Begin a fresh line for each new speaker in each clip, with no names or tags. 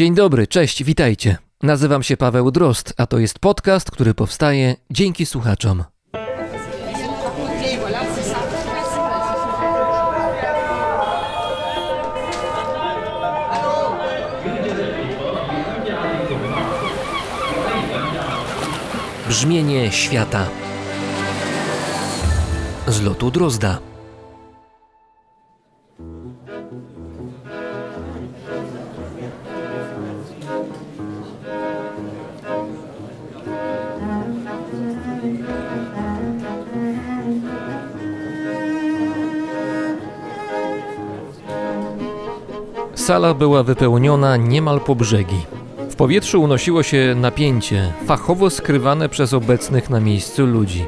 Dzień dobry, cześć, witajcie. Nazywam się Paweł Drost, a to jest podcast, który powstaje dzięki słuchaczom. Brzmienie świata z lotu Drozda. Sala była wypełniona niemal po brzegi. W powietrzu unosiło się napięcie, fachowo skrywane przez obecnych na miejscu ludzi.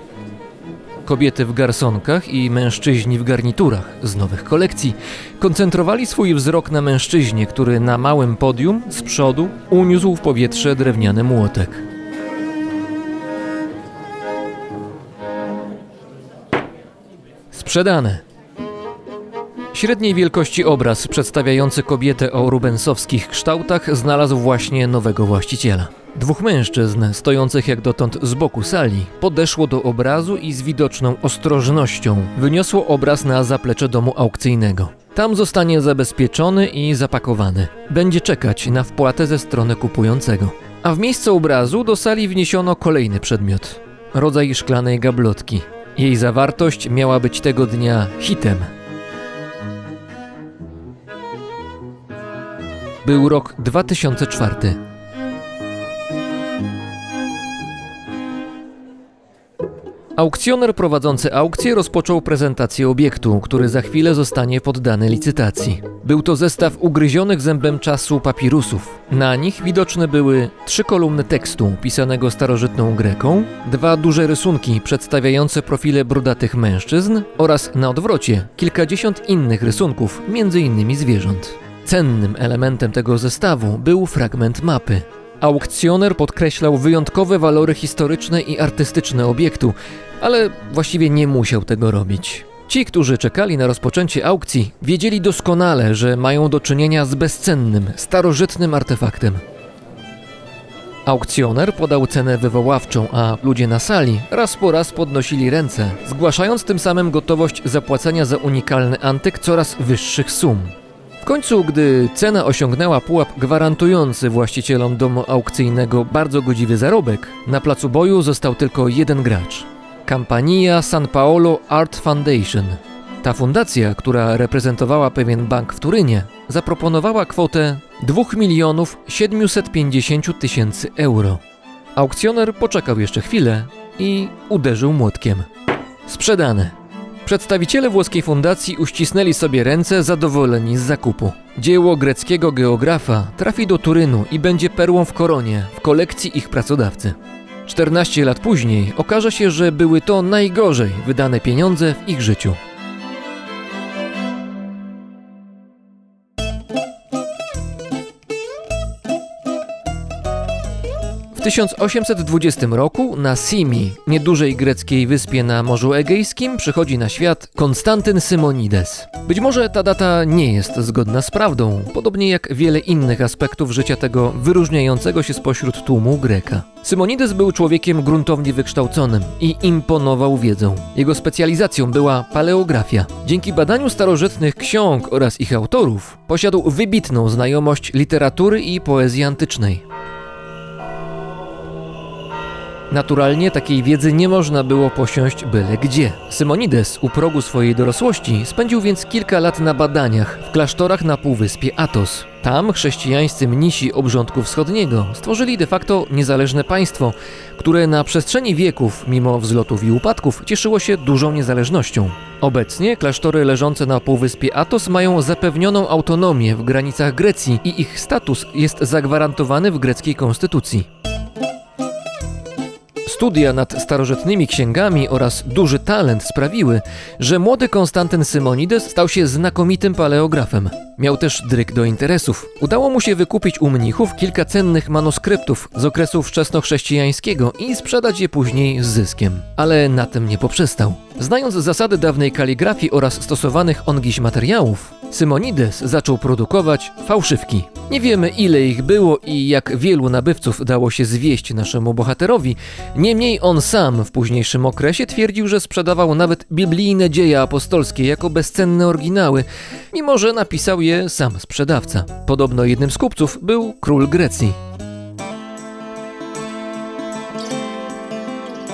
Kobiety w garsonkach i mężczyźni w garniturach z nowych kolekcji koncentrowali swój wzrok na mężczyźnie, który na małym podium z przodu uniósł w powietrze drewniany młotek. Sprzedane. Średniej wielkości obraz przedstawiający kobietę o rubensowskich kształtach znalazł właśnie nowego właściciela. Dwóch mężczyzn, stojących jak dotąd z boku sali, podeszło do obrazu i z widoczną ostrożnością wyniosło obraz na zaplecze domu aukcyjnego. Tam zostanie zabezpieczony i zapakowany. Będzie czekać na wpłatę ze strony kupującego. A w miejsce obrazu do sali wniesiono kolejny przedmiot rodzaj szklanej gablotki. Jej zawartość miała być tego dnia hitem. Był rok 2004. Aukcjoner prowadzący aukcję rozpoczął prezentację obiektu, który za chwilę zostanie poddany licytacji. Był to zestaw ugryzionych zębem czasu papirusów. Na nich widoczne były trzy kolumny tekstu pisanego starożytną greką, dwa duże rysunki przedstawiające profile brudatych mężczyzn oraz na odwrocie kilkadziesiąt innych rysunków, innymi zwierząt. Cennym elementem tego zestawu był fragment mapy. Aukcjoner podkreślał wyjątkowe walory historyczne i artystyczne obiektu, ale właściwie nie musiał tego robić. Ci, którzy czekali na rozpoczęcie aukcji, wiedzieli doskonale, że mają do czynienia z bezcennym, starożytnym artefaktem. Aukcjoner podał cenę wywoławczą, a ludzie na sali raz po raz podnosili ręce, zgłaszając tym samym gotowość zapłacenia za unikalny antyk coraz wyższych sum. W końcu, gdy cena osiągnęła pułap gwarantujący właścicielom domu aukcyjnego bardzo godziwy zarobek, na placu boju został tylko jeden gracz. Campania San Paolo Art Foundation. Ta fundacja, która reprezentowała pewien bank w Turynie, zaproponowała kwotę 2 milionów 750 tysięcy euro. Aukcjoner poczekał jeszcze chwilę i uderzył młotkiem. Sprzedane. Przedstawiciele włoskiej fundacji uścisnęli sobie ręce zadowoleni z zakupu. Dzieło greckiego geografa trafi do Turynu i będzie perłą w koronie w kolekcji ich pracodawcy. 14 lat później okaże się, że były to najgorzej wydane pieniądze w ich życiu. 1820 roku na Simi, niedużej greckiej wyspie na Morzu Egejskim, przychodzi na świat Konstantyn Simonides. Być może ta data nie jest zgodna z prawdą, podobnie jak wiele innych aspektów życia tego wyróżniającego się spośród tłumu Greka. Simonides był człowiekiem gruntownie wykształconym i imponował wiedzą. Jego specjalizacją była paleografia. Dzięki badaniu starożytnych ksiąg oraz ich autorów posiadł wybitną znajomość literatury i poezji antycznej. Naturalnie takiej wiedzy nie można było posiąść byle gdzie. Simonides u progu swojej dorosłości spędził więc kilka lat na badaniach w klasztorach na półwyspie Atos. Tam chrześcijańscy mnisi obrządku wschodniego stworzyli de facto niezależne państwo, które na przestrzeni wieków, mimo wzlotów i upadków, cieszyło się dużą niezależnością. Obecnie klasztory leżące na półwyspie Atos mają zapewnioną autonomię w granicach Grecji i ich status jest zagwarantowany w greckiej konstytucji. Studia nad starożytnymi księgami oraz duży talent sprawiły, że młody Konstantyn Simonides stał się znakomitym paleografem. Miał też dryk do interesów. Udało mu się wykupić u mnichów kilka cennych manuskryptów z okresu wczesnochrześcijańskiego i sprzedać je później z zyskiem. Ale na tym nie poprzestał. Znając zasady dawnej kaligrafii oraz stosowanych ongiś materiałów, Simonides zaczął produkować fałszywki. Nie wiemy ile ich było i jak wielu nabywców dało się zwieść naszemu bohaterowi, niemniej on sam w późniejszym okresie twierdził, że sprzedawał nawet biblijne dzieje apostolskie jako bezcenne oryginały, mimo że napisał je sam sprzedawca. Podobno jednym z kupców był król Grecji.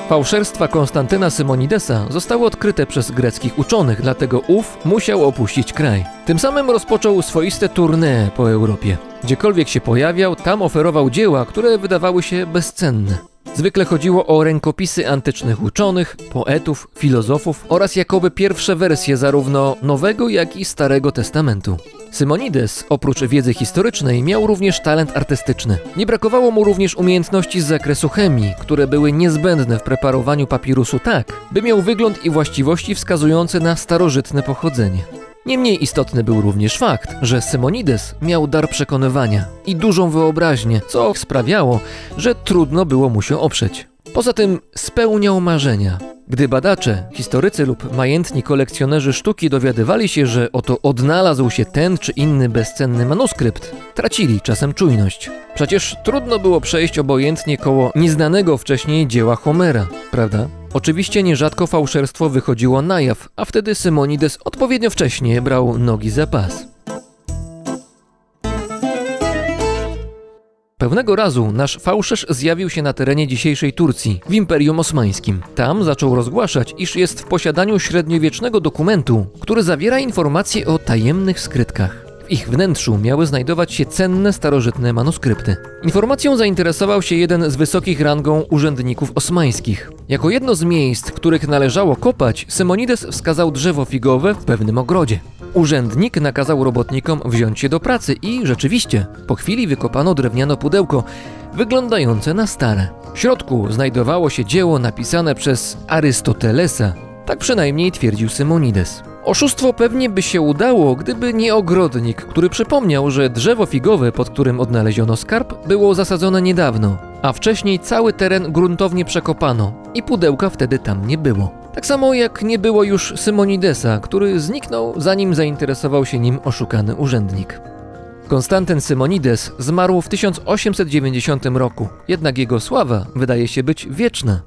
Fałszerstwa Konstantyna Symonidesa zostały odkryte przez greckich uczonych, dlatego ów musiał opuścić kraj. Tym samym rozpoczął swoiste tournée po Europie. Gdziekolwiek się pojawiał, tam oferował dzieła, które wydawały się bezcenne. Zwykle chodziło o rękopisy antycznych uczonych, poetów, filozofów oraz jakoby pierwsze wersje zarówno Nowego, jak i Starego Testamentu. Simonides, oprócz wiedzy historycznej, miał również talent artystyczny. Nie brakowało mu również umiejętności z zakresu chemii, które były niezbędne w preparowaniu papirusu tak, by miał wygląd i właściwości wskazujące na starożytne pochodzenie. Niemniej istotny był również fakt, że Simonides miał dar przekonywania i dużą wyobraźnię, co sprawiało, że trudno było mu się oprzeć. Poza tym spełniał marzenia. Gdy badacze, historycy lub majętni kolekcjonerzy sztuki dowiadywali się, że oto odnalazł się ten czy inny bezcenny manuskrypt, tracili czasem czujność. Przecież trudno było przejść obojętnie koło nieznanego wcześniej dzieła Homera, prawda? Oczywiście nierzadko fałszerstwo wychodziło na jaw, a wtedy Simonides odpowiednio wcześnie brał nogi za pas. Pewnego razu nasz fałszerz zjawił się na terenie dzisiejszej Turcji, w Imperium Osmańskim. Tam zaczął rozgłaszać, iż jest w posiadaniu średniowiecznego dokumentu, który zawiera informacje o tajemnych skrytkach. W ich wnętrzu miały znajdować się cenne starożytne manuskrypty. Informacją zainteresował się jeden z wysokich rangą urzędników osmańskich. Jako jedno z miejsc, których należało kopać, Simonides wskazał drzewo figowe w pewnym ogrodzie. Urzędnik nakazał robotnikom wziąć się do pracy i rzeczywiście, po chwili wykopano drewniane pudełko, wyglądające na stare. W środku znajdowało się dzieło napisane przez Arystotelesa, tak przynajmniej twierdził Simonides. Oszustwo pewnie by się udało, gdyby nie ogrodnik, który przypomniał, że drzewo figowe, pod którym odnaleziono skarb, było zasadzone niedawno, a wcześniej cały teren gruntownie przekopano i pudełka wtedy tam nie było. Tak samo jak nie było już Symonidesa, który zniknął zanim zainteresował się nim oszukany urzędnik. Konstantyn Simonides zmarł w 1890 roku, jednak jego sława wydaje się być wieczna.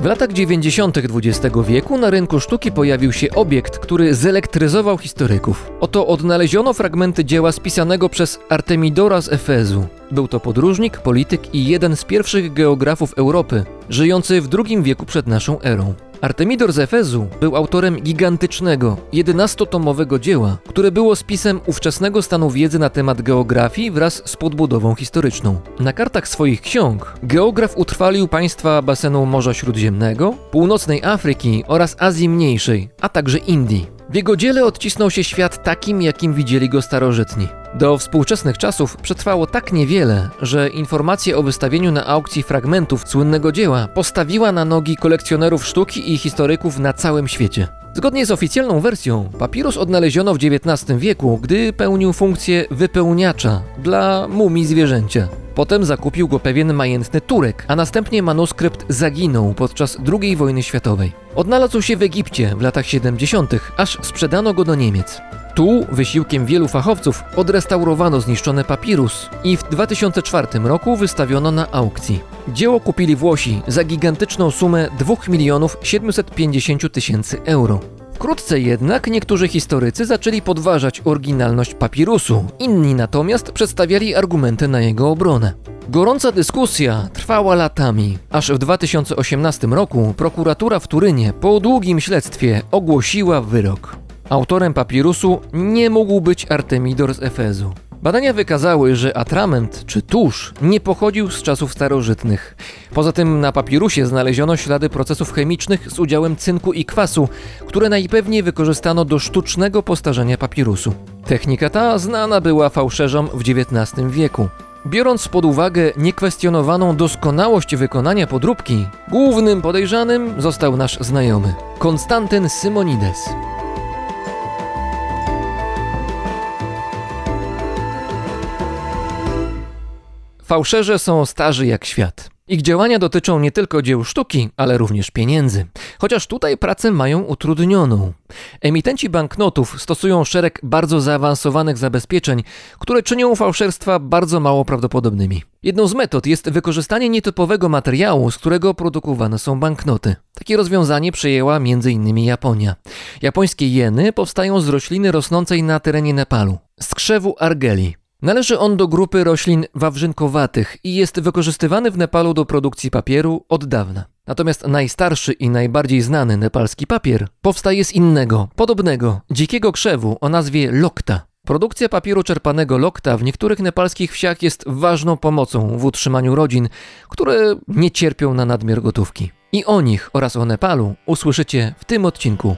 W latach 90. XX wieku na rynku sztuki pojawił się obiekt, który zelektryzował historyków. Oto odnaleziono fragmenty dzieła spisanego przez Artemidora z Efezu. Był to podróżnik, polityk i jeden z pierwszych geografów Europy, żyjący w II wieku przed naszą erą. Artemidor z Efezu był autorem gigantycznego, 11-tomowego dzieła, które było spisem ówczesnego stanu wiedzy na temat geografii wraz z podbudową historyczną. Na kartach swoich ksiąg geograf utrwalił państwa basenu Morza Śródziemnego, północnej Afryki oraz Azji Mniejszej, a także Indii. W jego dziele odcisnął się świat takim, jakim widzieli go starożytni. Do współczesnych czasów przetrwało tak niewiele, że informacja o wystawieniu na aukcji fragmentów słynnego dzieła postawiła na nogi kolekcjonerów sztuki i historyków na całym świecie. Zgodnie z oficjalną wersją, papirus odnaleziono w XIX wieku, gdy pełnił funkcję wypełniacza dla mumii zwierzęcia. Potem zakupił go pewien majętny Turek, a następnie manuskrypt zaginął podczas II wojny światowej. Odnalazł się w Egipcie w latach 70., aż sprzedano go do Niemiec. Tu, wysiłkiem wielu fachowców, odrestaurowano zniszczony papirus i w 2004 roku wystawiono na aukcji. Dzieło kupili Włosi za gigantyczną sumę 2 milionów 750 tysięcy euro. Wkrótce jednak niektórzy historycy zaczęli podważać oryginalność papirusu, inni natomiast przedstawiali argumenty na jego obronę. Gorąca dyskusja trwała latami, aż w 2018 roku prokuratura w Turynie po długim śledztwie ogłosiła wyrok. Autorem papirusu nie mógł być Artemidor z Efezu. Badania wykazały, że atrament czy tusz nie pochodził z czasów starożytnych. Poza tym na papirusie znaleziono ślady procesów chemicznych z udziałem cynku i kwasu, które najpewniej wykorzystano do sztucznego postarzenia papirusu. Technika ta znana była fałszerzom w XIX wieku. Biorąc pod uwagę niekwestionowaną doskonałość wykonania podróbki, głównym podejrzanym został nasz znajomy Konstantyn Simonides. Fałszerze są starzy jak świat. Ich działania dotyczą nie tylko dzieł sztuki, ale również pieniędzy. Chociaż tutaj pracę mają utrudnioną. Emitenci banknotów stosują szereg bardzo zaawansowanych zabezpieczeń, które czynią fałszerstwa bardzo mało prawdopodobnymi. Jedną z metod jest wykorzystanie nietypowego materiału, z którego produkowane są banknoty. Takie rozwiązanie przyjęła m.in. Japonia. Japońskie jeny powstają z rośliny rosnącej na terenie Nepalu, z krzewu argeli. Należy on do grupy roślin wawrzynkowatych i jest wykorzystywany w Nepalu do produkcji papieru od dawna. Natomiast najstarszy i najbardziej znany nepalski papier powstaje z innego, podobnego, dzikiego krzewu o nazwie lokta. Produkcja papieru czerpanego lokta w niektórych nepalskich wsiach jest ważną pomocą w utrzymaniu rodzin, które nie cierpią na nadmiar gotówki. I o nich oraz o Nepalu usłyszycie w tym odcinku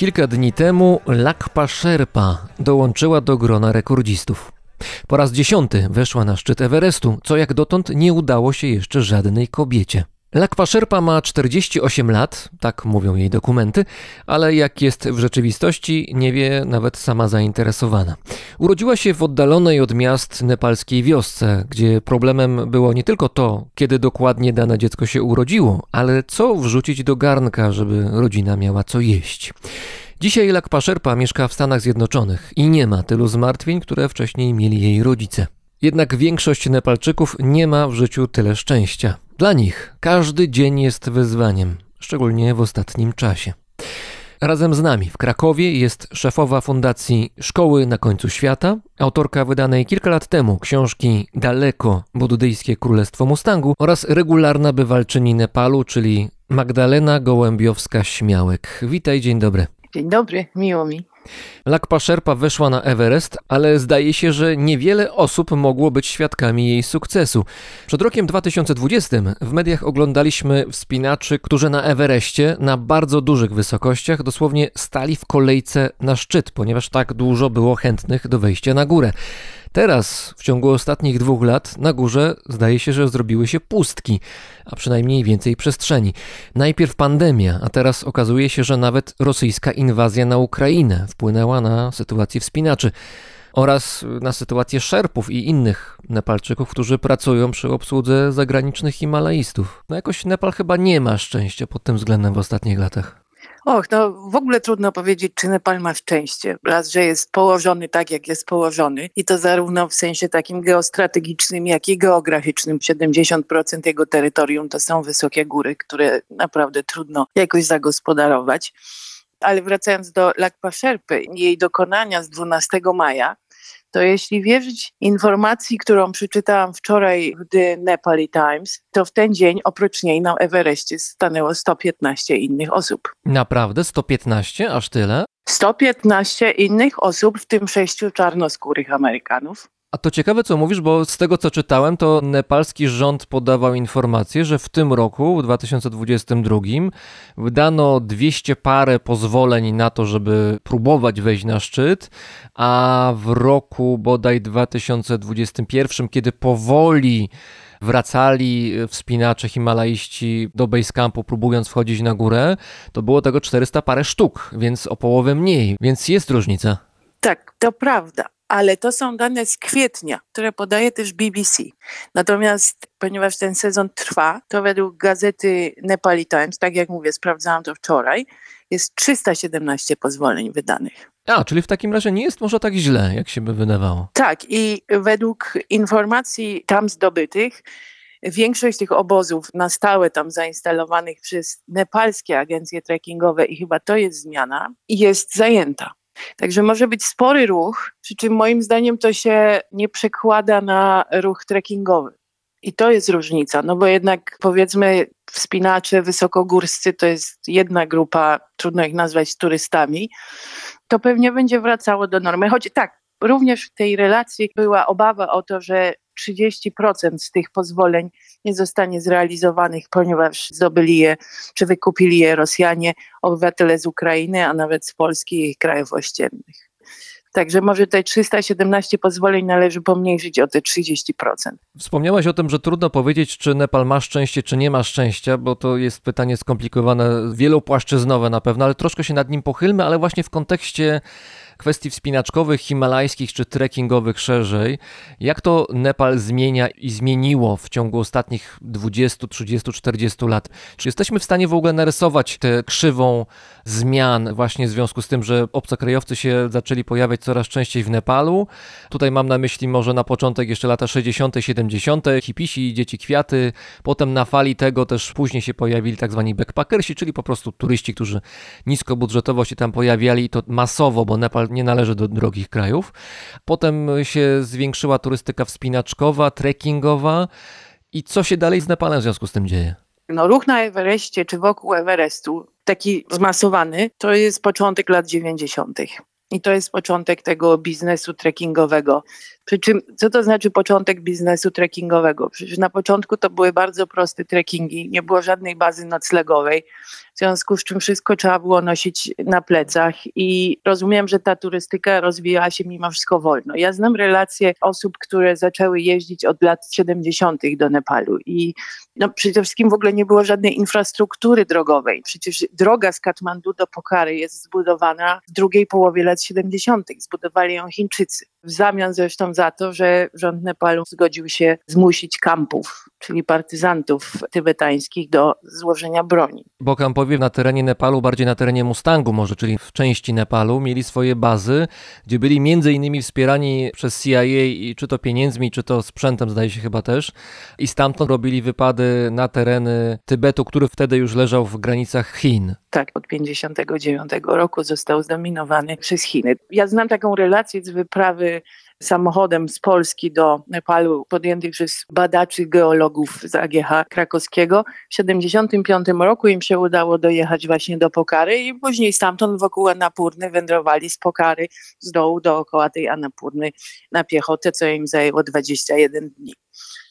Kilka dni temu Lakpa Sherpa dołączyła do grona rekordzistów. Po raz dziesiąty weszła na szczyt Everestu, co jak dotąd nie udało się jeszcze żadnej kobiecie. Lakpa Sherpa ma 48 lat, tak mówią jej dokumenty, ale jak jest w rzeczywistości, nie wie nawet sama zainteresowana. Urodziła się w oddalonej od miast nepalskiej wiosce, gdzie problemem było nie tylko to, kiedy dokładnie dane dziecko się urodziło, ale co wrzucić do garnka, żeby rodzina miała co jeść. Dzisiaj Lakpa Sherpa mieszka w Stanach Zjednoczonych i nie ma tylu zmartwień, które wcześniej mieli jej rodzice. Jednak większość Nepalczyków nie ma w życiu tyle szczęścia. Dla nich każdy dzień jest wyzwaniem, szczególnie w ostatnim czasie. Razem z nami w Krakowie jest szefowa fundacji Szkoły na końcu świata, autorka wydanej kilka lat temu książki Daleko buddyjskie królestwo Mustangu oraz regularna bywalczyni Nepalu, czyli Magdalena Gołębiowska-Śmiałek. Witaj, dzień dobry.
Dzień dobry, miło mi.
Lakpa Sherpa weszła na Everest, ale zdaje się, że niewiele osób mogło być świadkami jej sukcesu. Przed rokiem 2020 w mediach oglądaliśmy wspinaczy, którzy na Everestie na bardzo dużych wysokościach dosłownie stali w kolejce na szczyt, ponieważ tak dużo było chętnych do wejścia na górę. Teraz, w ciągu ostatnich dwóch lat, na górze zdaje się, że zrobiły się pustki, a przynajmniej więcej przestrzeni. Najpierw pandemia, a teraz okazuje się, że nawet rosyjska inwazja na Ukrainę wpłynęła na sytuację wspinaczy oraz na sytuację szerpów i innych Nepalczyków, którzy pracują przy obsłudze zagranicznych Himalajstów. No jakoś Nepal chyba nie ma szczęścia pod tym względem w ostatnich latach.
Och, no w ogóle trudno powiedzieć, czy Nepal ma szczęście. Raz, że jest położony tak, jak jest położony i to zarówno w sensie takim geostrategicznym, jak i geograficznym. 70% jego terytorium to są wysokie góry, które naprawdę trudno jakoś zagospodarować. Ale wracając do Lakpa Sherpy, jej dokonania z 12 maja, to jeśli wierzyć informacji, którą przeczytałam wczoraj w The Nepali Times, to w ten dzień oprócz niej na Everestie stanęło 115 innych osób.
Naprawdę? 115? Aż tyle?
115 innych osób, w tym sześciu czarnoskórych Amerykanów.
A to ciekawe, co mówisz, bo z tego, co czytałem, to nepalski rząd podawał informację, że w tym roku, w 2022, wydano 200 parę pozwoleń na to, żeby próbować wejść na szczyt, a w roku bodaj 2021, kiedy powoli wracali wspinacze himalaiści do basecampu, próbując wchodzić na górę, to było tego 400 parę sztuk, więc o połowę mniej, więc jest różnica.
Tak, to prawda ale to są dane z kwietnia, które podaje też BBC. Natomiast ponieważ ten sezon trwa, to według gazety Nepali Times, tak jak mówię, sprawdzałam to wczoraj, jest 317 pozwoleń wydanych.
A, czyli w takim razie nie jest może tak źle, jak się by wydawało.
Tak, i według informacji tam zdobytych, większość tych obozów na stałe tam zainstalowanych przez nepalskie agencje trekkingowe, i chyba to jest zmiana, jest zajęta. Także może być spory ruch, przy czym moim zdaniem to się nie przekłada na ruch trekkingowy. I to jest różnica, no bo jednak powiedzmy wspinacze wysokogórscy to jest jedna grupa, trudno ich nazwać turystami, to pewnie będzie wracało do normy. Choć tak, również w tej relacji była obawa o to, że 30% z tych pozwoleń nie zostanie zrealizowanych, ponieważ zdobyli je, czy wykupili je Rosjanie, obywatele z Ukrainy, a nawet z Polski i krajów ościennych. Także może te 317 pozwoleń należy pomniejszyć o te 30%.
Wspomniałaś o tym, że trudno powiedzieć, czy Nepal ma szczęście, czy nie ma szczęścia, bo to jest pytanie skomplikowane, wielopłaszczyznowe na pewno, ale troszkę się nad nim pochylmy, ale właśnie w kontekście kwestii wspinaczkowych, himalajskich czy trekkingowych szerzej. Jak to Nepal zmienia i zmieniło w ciągu ostatnich 20, 30, 40 lat? Czy jesteśmy w stanie w ogóle narysować tę krzywą zmian właśnie w związku z tym, że obcokrajowcy się zaczęli pojawiać coraz częściej w Nepalu? Tutaj mam na myśli może na początek jeszcze lata 60., 70., hipisi, dzieci kwiaty, potem na fali tego też później się pojawili tak zwani backpackersi, czyli po prostu turyści, którzy niskobudżetowo się tam pojawiali i to masowo, bo Nepal nie należy do drogich krajów. Potem się zwiększyła turystyka wspinaczkowa, trekkingowa. I co się dalej z Nepalem w związku z tym dzieje?
No, ruch na Everestie czy wokół Everestu, taki zmasowany, to jest początek lat 90. I to jest początek tego biznesu trekkingowego. Przy czym, co to znaczy początek biznesu trekkingowego? Przecież na początku to były bardzo proste trekkingi, nie było żadnej bazy noclegowej, w związku z czym wszystko trzeba było nosić na plecach i rozumiem, że ta turystyka rozwijała się mimo wszystko wolno. Ja znam relacje osób, które zaczęły jeździć od lat 70. do Nepalu i no, przede wszystkim w ogóle nie było żadnej infrastruktury drogowej. Przecież droga z Katmandu do Pokhary jest zbudowana w drugiej połowie lat 70. Zbudowali ją Chińczycy. W zamian zresztą za to, że rząd Nepalu zgodził się zmusić kampów, czyli partyzantów tybetańskich do złożenia broni.
Bo kampowie na terenie Nepalu, bardziej na terenie Mustangu może, czyli w części Nepalu, mieli swoje bazy, gdzie byli między innymi wspierani przez CIA, i czy to pieniędzmi, czy to sprzętem, zdaje się chyba też, i stamtąd robili wypady na tereny Tybetu, który wtedy już leżał w granicach Chin.
Tak, od 59 roku został zdominowany przez Chiny. Ja znam taką relację z wyprawy samochodem z Polski do Nepalu podjętej przez badaczy geologów z AGH krakowskiego. W 75 roku im się udało dojechać właśnie do Pokary i później stamtąd wokół Anapurny wędrowali z Pokary z dołu dookoła tej Anapurny na piechotę, co im zajęło 21 dni.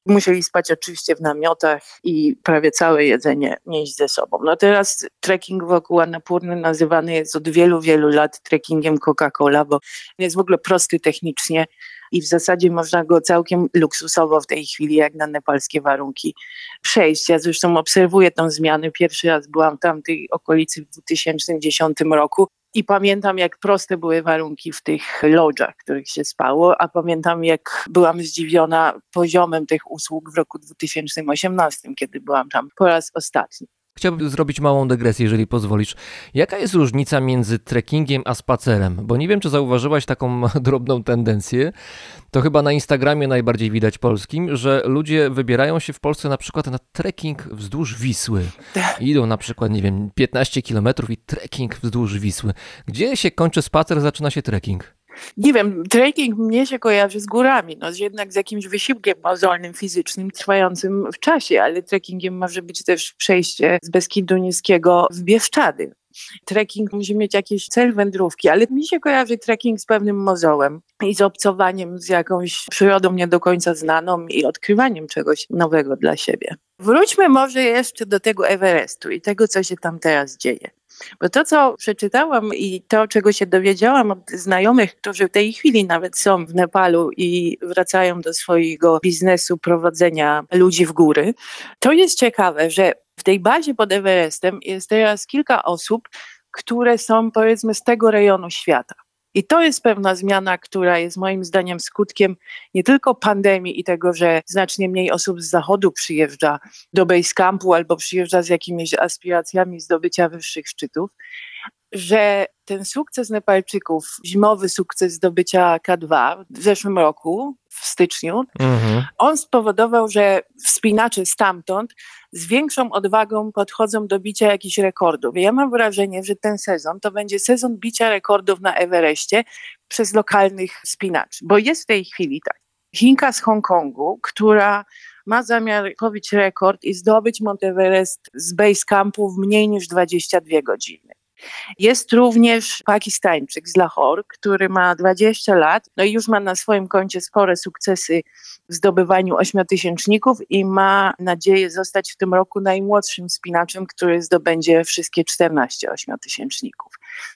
Musieli spać oczywiście w namiotach i prawie całe jedzenie nieść ze sobą. No teraz trekking wokół Annapurny nazywany jest od wielu, wielu lat trekkingiem Coca-Cola, bo jest w ogóle prosty technicznie i w zasadzie można go całkiem luksusowo w tej chwili, jak na nepalskie warunki, przejść. Ja zresztą obserwuję tą zmianę. Pierwszy raz byłam tam w tej okolicy w 2010 roku i pamiętam, jak proste były warunki w tych lodżach, w których się spało, a pamiętam, jak byłam zdziwiona poziomem tych usług w roku 2018, kiedy byłam tam po raz ostatni.
Chciałbym zrobić małą dygresję, jeżeli pozwolisz. Jaka jest różnica między trekkingiem a spacerem? Bo nie wiem, czy zauważyłaś taką drobną tendencję. To chyba na Instagramie najbardziej widać polskim, że ludzie wybierają się w Polsce na przykład na trekking wzdłuż Wisły. Idą na przykład, nie wiem, 15 kilometrów i trekking wzdłuż Wisły. Gdzie się kończy spacer, zaczyna się trekking?
Nie wiem, trekking mnie się kojarzy z górami, no jednak z jakimś wysiłkiem mozolnym, fizycznym, trwającym w czasie, ale trekkingiem może być też przejście z Beskidu Niskiego w Bieszczady. Trekking musi mieć jakiś cel wędrówki, ale mi się kojarzy trekking z pewnym mozołem i z obcowaniem z jakąś przyrodą nie do końca znaną i odkrywaniem czegoś nowego dla siebie. Wróćmy może jeszcze do tego Everestu i tego, co się tam teraz dzieje. Bo to, co przeczytałam i to, czego się dowiedziałam od znajomych, którzy w tej chwili nawet są w Nepalu i wracają do swojego biznesu prowadzenia ludzi w góry, to jest ciekawe, że w tej bazie pod Everestem jest teraz kilka osób, które są powiedzmy z tego rejonu świata. I to jest pewna zmiana, która jest moim zdaniem skutkiem nie tylko pandemii i tego, że znacznie mniej osób z zachodu przyjeżdża do Basecampu albo przyjeżdża z jakimiś aspiracjami zdobycia wyższych szczytów, że ten sukces Nepalczyków, zimowy sukces zdobycia K2 w zeszłym roku, w styczniu, mhm. on spowodował, że wspinacze stamtąd z większą odwagą podchodzą do bicia jakichś rekordów. Ja mam wrażenie, że ten sezon to będzie sezon bicia rekordów na Everestie przez lokalnych wspinaczy, bo jest w tej chwili tak. Chinka z Hongkongu, która ma zamiar pobić rekord i zdobyć Monteverest z base campu w mniej niż 22 godziny. Jest również Pakistańczyk z Lahore, który ma 20 lat, no i już ma na swoim koncie spore sukcesy w zdobywaniu ośmiotysięczników i ma nadzieję zostać w tym roku najmłodszym spinaczem, który zdobędzie wszystkie 14 ośmiotysięczników.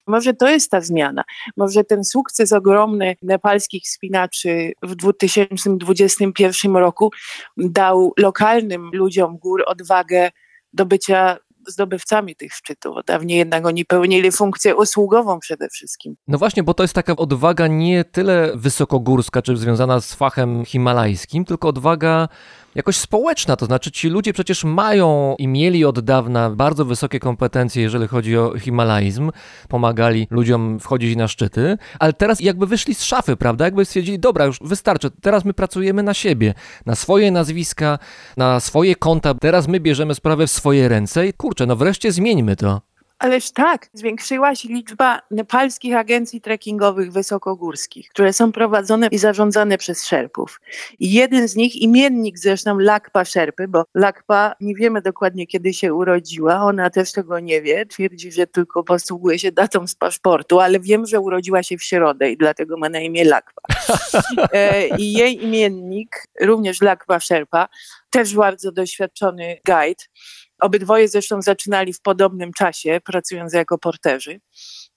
Może to jest ta zmiana. Może ten sukces ogromny nepalskich spinaczy w 2021 roku dał lokalnym ludziom gór odwagę do bycia zdobywcami tych szczytów. Dawniej jednak oni pełnili funkcję usługową przede wszystkim.
No właśnie, bo to jest taka odwaga nie tyle wysokogórska, czy związana z fachem himalajskim, tylko odwaga jakoś społeczna, to znaczy ci ludzie przecież mają i mieli od dawna bardzo wysokie kompetencje, jeżeli chodzi o himalaizm, pomagali ludziom wchodzić na szczyty, ale teraz jakby wyszli z szafy, prawda? Jakby stwierdzili, dobra, już wystarczy, teraz my pracujemy na siebie, na swoje nazwiska, na swoje konta, teraz my bierzemy sprawę w swoje ręce i kurczę, no wreszcie zmieńmy to.
Ależ tak, zwiększyła się liczba nepalskich agencji trekkingowych wysokogórskich, które są prowadzone i zarządzane przez szerpów. I jeden z nich, imiennik zresztą Lakpa Szerpy, bo Lakpa nie wiemy dokładnie kiedy się urodziła, ona też tego nie wie, twierdzi, że tylko posługuje się datą z paszportu, ale wiem, że urodziła się w środę i dlatego ma na imię Lakpa. E, I jej imiennik, również Lakpa Szerpa, też bardzo doświadczony guide, Obydwoje zresztą zaczynali w podobnym czasie, pracując jako porterzy.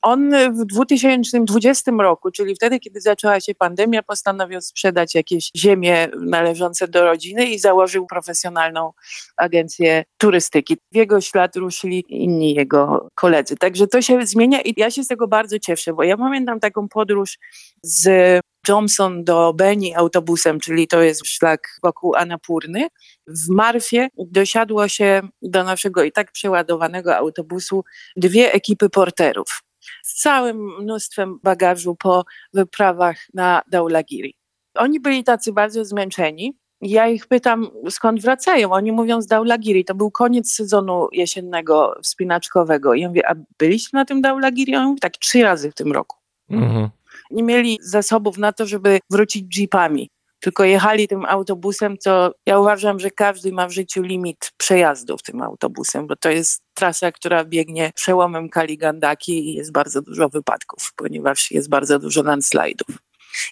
On w 2020 roku, czyli wtedy, kiedy zaczęła się pandemia, postanowił sprzedać jakieś ziemie należące do rodziny i założył profesjonalną agencję turystyki. W jego ślad ruszyli inni jego koledzy. Także to się zmienia i ja się z tego bardzo cieszę, bo ja pamiętam taką podróż z Johnson do Beni autobusem, czyli to jest szlak wokół Anapurny. W Marfie dosiadło się do naszego i tak przeładowanego autobusu dwie ekipy porterów z całym mnóstwem bagażu po wyprawach na Daulagiri. Oni byli tacy bardzo zmęczeni. Ja ich pytam, skąd wracają. Oni mówią z Daulagiri. To był koniec sezonu jesiennego wspinaczkowego. I ja mówię, a byliście na tym Daulagiri? On mówi, tak, trzy razy w tym roku.
Mhm.
Nie mieli zasobów na to, żeby wrócić jeepami. Tylko jechali tym autobusem, co ja uważam, że każdy ma w życiu limit przejazdów tym autobusem, bo to jest trasa, która biegnie przełomem Kaligandaki i jest bardzo dużo wypadków, ponieważ jest bardzo dużo landslide'ów.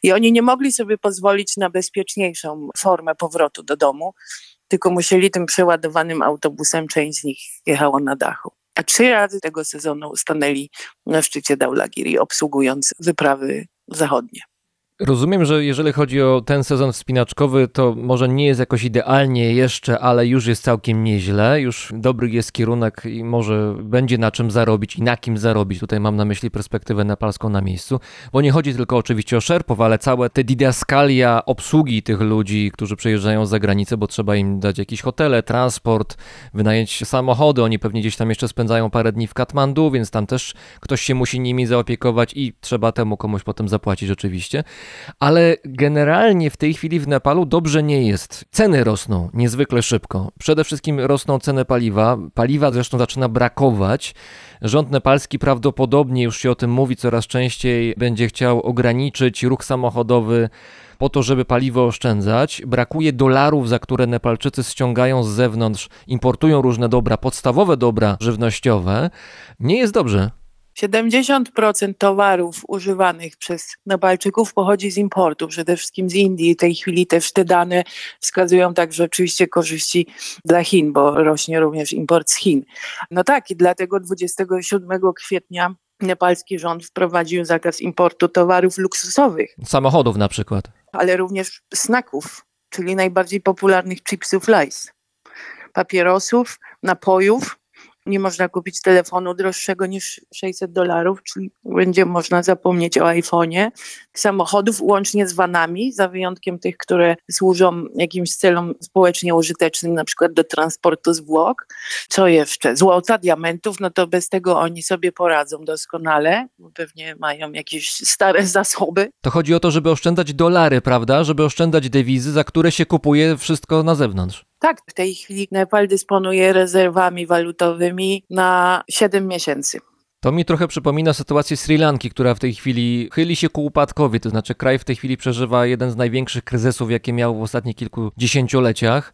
I oni nie mogli sobie pozwolić na bezpieczniejszą formę powrotu do domu, tylko musieli tym przeładowanym autobusem, część z nich jechało na dachu. A trzy razy tego sezonu stanęli na szczycie Daulagiri, obsługując wyprawy zachodnie.
Rozumiem, że jeżeli chodzi o ten sezon wspinaczkowy, to może nie jest jakoś idealnie jeszcze, ale już jest całkiem nieźle. Już dobry jest kierunek i może będzie na czym zarobić i na kim zarobić. Tutaj mam na myśli perspektywę nepalską na miejscu, bo nie chodzi tylko oczywiście o szerpów, ale całe te didaskalia obsługi tych ludzi, którzy przyjeżdżają za granicę, bo trzeba im dać jakieś hotele, transport, wynająć samochody. Oni pewnie gdzieś tam jeszcze spędzają parę dni w Katmandu, więc tam też ktoś się musi nimi zaopiekować i trzeba temu komuś potem zapłacić oczywiście ale generalnie w tej chwili w Nepalu dobrze nie jest. Ceny rosną niezwykle szybko. Przede wszystkim rosną ceny paliwa. Paliwa zresztą zaczyna brakować. Rząd nepalski prawdopodobnie, już się o tym mówi coraz częściej, będzie chciał ograniczyć ruch samochodowy po to, żeby paliwo oszczędzać. Brakuje dolarów, za które Nepalczycy ściągają z zewnątrz, importują różne dobra, podstawowe dobra żywnościowe. Nie jest dobrze.
70% towarów używanych przez Nepalczyków pochodzi z importu, przede wszystkim z Indii. W tej chwili też te dane wskazują także oczywiście korzyści dla Chin, bo rośnie również import z Chin. No tak, i dlatego 27 kwietnia nepalski rząd wprowadził zakaz importu towarów luksusowych.
Samochodów na przykład.
Ale również snaków, czyli najbardziej popularnych chipsów Lays, papierosów, napojów, nie można kupić telefonu droższego niż 600 dolarów, czyli będzie można zapomnieć o iPhone'ie. Samochodów łącznie z vanami, za wyjątkiem tych, które służą jakimś celom społecznie użytecznym, na przykład do transportu zwłok. Co jeszcze? Złota, diamentów, no to bez tego oni sobie poradzą doskonale, pewnie mają jakieś stare zasoby.
To chodzi o to, żeby oszczędzać dolary, prawda? Żeby oszczędzać dewizy, za które się kupuje wszystko na zewnątrz.
Tak, w tej chwili Nepal dysponuje rezerwami walutowymi na 7 miesięcy.
To mi trochę przypomina sytuację Sri Lanki, która w tej chwili chyli się ku upadkowi. To znaczy, kraj w tej chwili przeżywa jeden z największych kryzysów, jakie miał w ostatnich kilku dziesięcioleciach.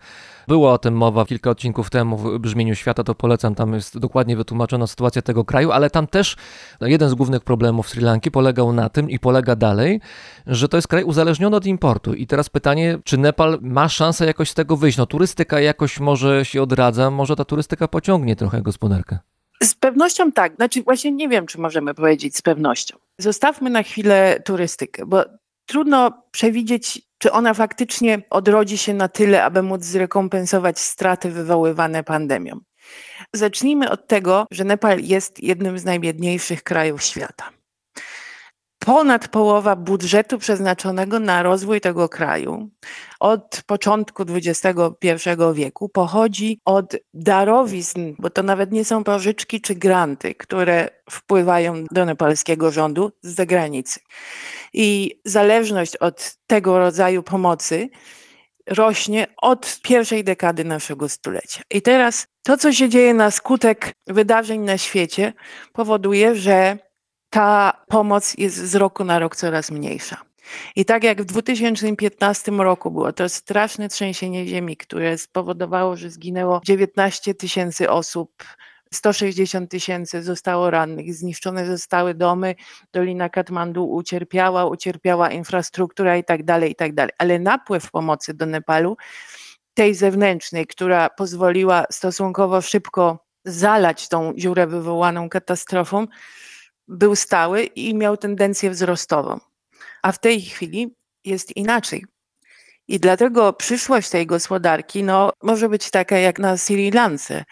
Była o tym mowa kilka odcinków temu w Brzmieniu Świata, to polecam, tam jest dokładnie wytłumaczona sytuacja tego kraju, ale tam też jeden z głównych problemów Sri Lanki polegał na tym i polega dalej, że to jest kraj uzależniony od importu. I teraz pytanie, czy Nepal ma szansę jakoś z tego wyjść? No turystyka jakoś może się odradza, może ta turystyka pociągnie trochę gospodarkę.
Z pewnością tak. Znaczy, właśnie nie wiem, czy możemy powiedzieć z pewnością. Zostawmy na chwilę turystykę, bo trudno przewidzieć, czy ona faktycznie odrodzi się na tyle, aby móc zrekompensować straty wywoływane pandemią. Zacznijmy od tego, że Nepal jest jednym z najbiedniejszych krajów świata. Ponad połowa budżetu przeznaczonego na rozwój tego kraju od początku XXI wieku pochodzi od darowizn, bo to nawet nie są pożyczki czy granty, które wpływają do nepalskiego rządu z zagranicy. I zależność od tego rodzaju pomocy rośnie od pierwszej dekady naszego stulecia. I teraz to, co się dzieje na skutek wydarzeń na świecie, powoduje, że ta pomoc jest z roku na rok coraz mniejsza. I tak jak w 2015 roku było to straszne trzęsienie ziemi, które spowodowało, że zginęło 19 tysięcy osób, 160 tysięcy zostało rannych, zniszczone zostały domy, Dolina Katmandu ucierpiała, ucierpiała infrastruktura i tak dalej, i tak dalej. Ale napływ pomocy do Nepalu, tej zewnętrznej, która pozwoliła stosunkowo szybko zalać tą dziurę wywołaną katastrofą, był stały i miał tendencję wzrostową. A w tej chwili jest inaczej. I dlatego przyszłość tej gospodarki no, może być taka jak na Sri Lance,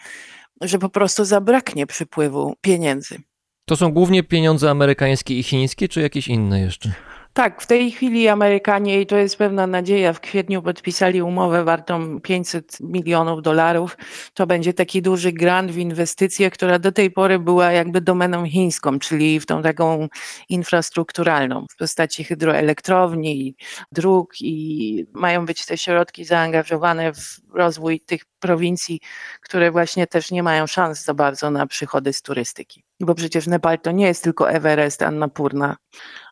że po prostu zabraknie przypływu pieniędzy.
To są głównie pieniądze amerykańskie i chińskie, czy jakieś inne jeszcze?
Tak, w tej chwili Amerykanie, i to jest pewna nadzieja, w kwietniu podpisali umowę wartą 500 milionów dolarów. To będzie taki duży grant w inwestycje, która do tej pory była jakby domeną chińską, czyli w tą taką infrastrukturalną w postaci hydroelektrowni, dróg i mają być te środki zaangażowane w rozwój tych prowincji, które właśnie też nie mają szans za bardzo na przychody z turystyki. Bo przecież Nepal to nie jest tylko Everest, Annapurna,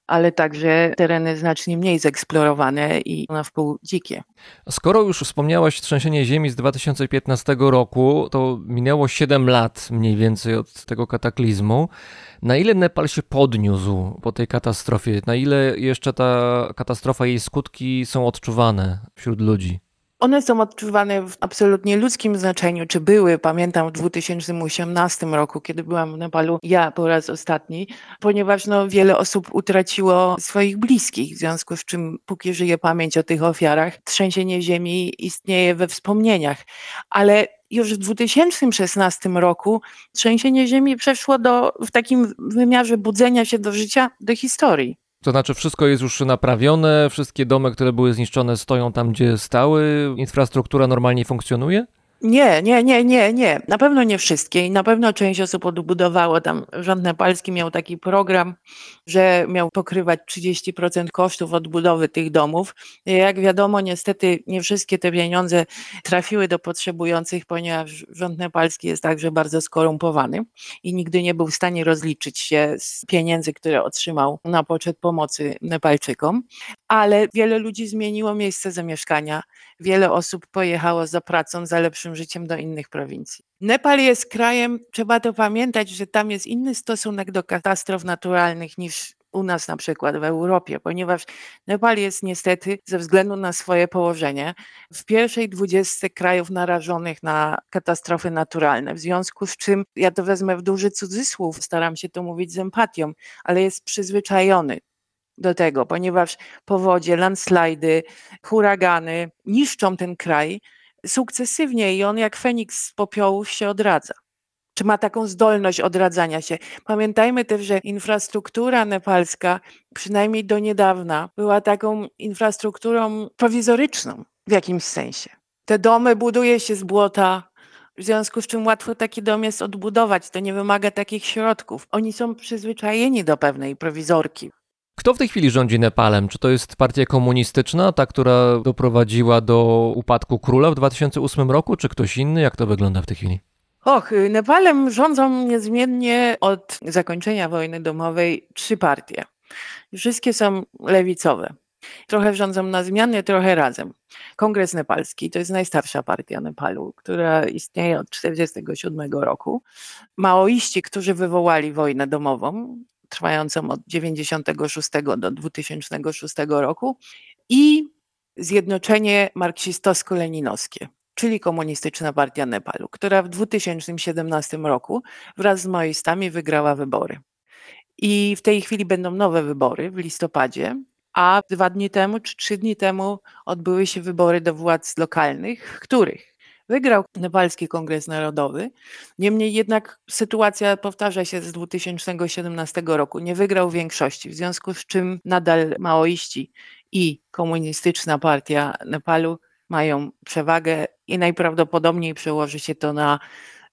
ale także tereny znacznie mniej zeksplorowane i na wpół dzikie.
Skoro już wspomniałaś trzęsienie ziemi z 2015 roku, to minęło 7 lat mniej więcej od tego kataklizmu. Na ile Nepal się podniósł po tej katastrofie? Na ile jeszcze ta katastrofa, jej skutki są odczuwane wśród ludzi?
One są odczuwane w absolutnie ludzkim znaczeniu, czy były, pamiętam w 2018 roku, kiedy byłam w Nepalu, ja po raz ostatni, ponieważ no, wiele osób utraciło swoich bliskich, w związku z czym póki żyje pamięć o tych ofiarach, trzęsienie ziemi istnieje we wspomnieniach. Ale już w 2016 roku trzęsienie ziemi przeszło do, w takim wymiarze budzenia się do życia, do historii.
To znaczy, wszystko jest już naprawione, wszystkie domy, które były zniszczone, stoją tam, gdzie stały, infrastruktura normalnie funkcjonuje?
Nie, nie, nie, nie, nie. Na pewno nie wszystkie i na pewno część osób odbudowało. Tam rząd nepalski miał taki program, że miał pokrywać 30% kosztów odbudowy tych domów. Jak wiadomo, niestety nie wszystkie te pieniądze trafiły do potrzebujących, ponieważ rząd nepalski jest także bardzo skorumpowany i nigdy nie był w stanie rozliczyć się z pieniędzy, które otrzymał na poczet pomocy Nepalczykom. Ale wiele ludzi zmieniło miejsce zamieszkania. Wiele osób pojechało za pracą, za lepszym życiem do innych prowincji. Nepal jest krajem, trzeba to pamiętać, że tam jest inny stosunek do katastrof naturalnych niż u nas na przykład w Europie, ponieważ Nepal jest niestety ze względu na swoje położenie w pierwszej dwudziestce krajów narażonych na katastrofy naturalne, w związku z czym ja to wezmę w duży cudzysłów, staram się to mówić z empatią, ale jest przyzwyczajony do tego, ponieważ powodzie, landslidy, huragany niszczą ten kraj sukcesywnie i on jak Feniks z popiołów się odradza. Czy ma taką zdolność odradzania się? Pamiętajmy też, że infrastruktura nepalska, przynajmniej do niedawna, była taką infrastrukturą prowizoryczną w jakimś sensie. Te domy buduje się z błota, w związku z czym łatwo taki dom jest odbudować. To nie wymaga takich środków. Oni są przyzwyczajeni do pewnej prowizorki.
Kto w tej chwili rządzi Nepalem? Czy to jest partia komunistyczna, ta, która doprowadziła do upadku króla w 2008 roku, czy ktoś inny? Jak to wygląda w tej chwili?
Och, Nepalem rządzą niezmiennie od zakończenia wojny domowej trzy partie. Wszystkie są lewicowe. Trochę rządzą na zmianę, trochę razem. Kongres Nepalski to jest najstarsza partia Nepalu, która istnieje od 1947 roku. Maoiści, którzy wywołali wojnę domową, trwającą od 96 do 2006 roku i Zjednoczenie Marksistowsko-Leninowskie, czyli Komunistyczna Partia Nepalu, która w 2017 roku wraz z maoistami wygrała wybory. I w tej chwili będą nowe wybory w listopadzie, a dwa dni temu czy trzy dni temu odbyły się wybory do władz lokalnych, których Wygrał Nepalski Kongres Narodowy. Niemniej jednak sytuacja powtarza się z 2017 roku. Nie wygrał większości, w związku z czym nadal maoiści i komunistyczna partia Nepalu mają przewagę i najprawdopodobniej przełoży się to na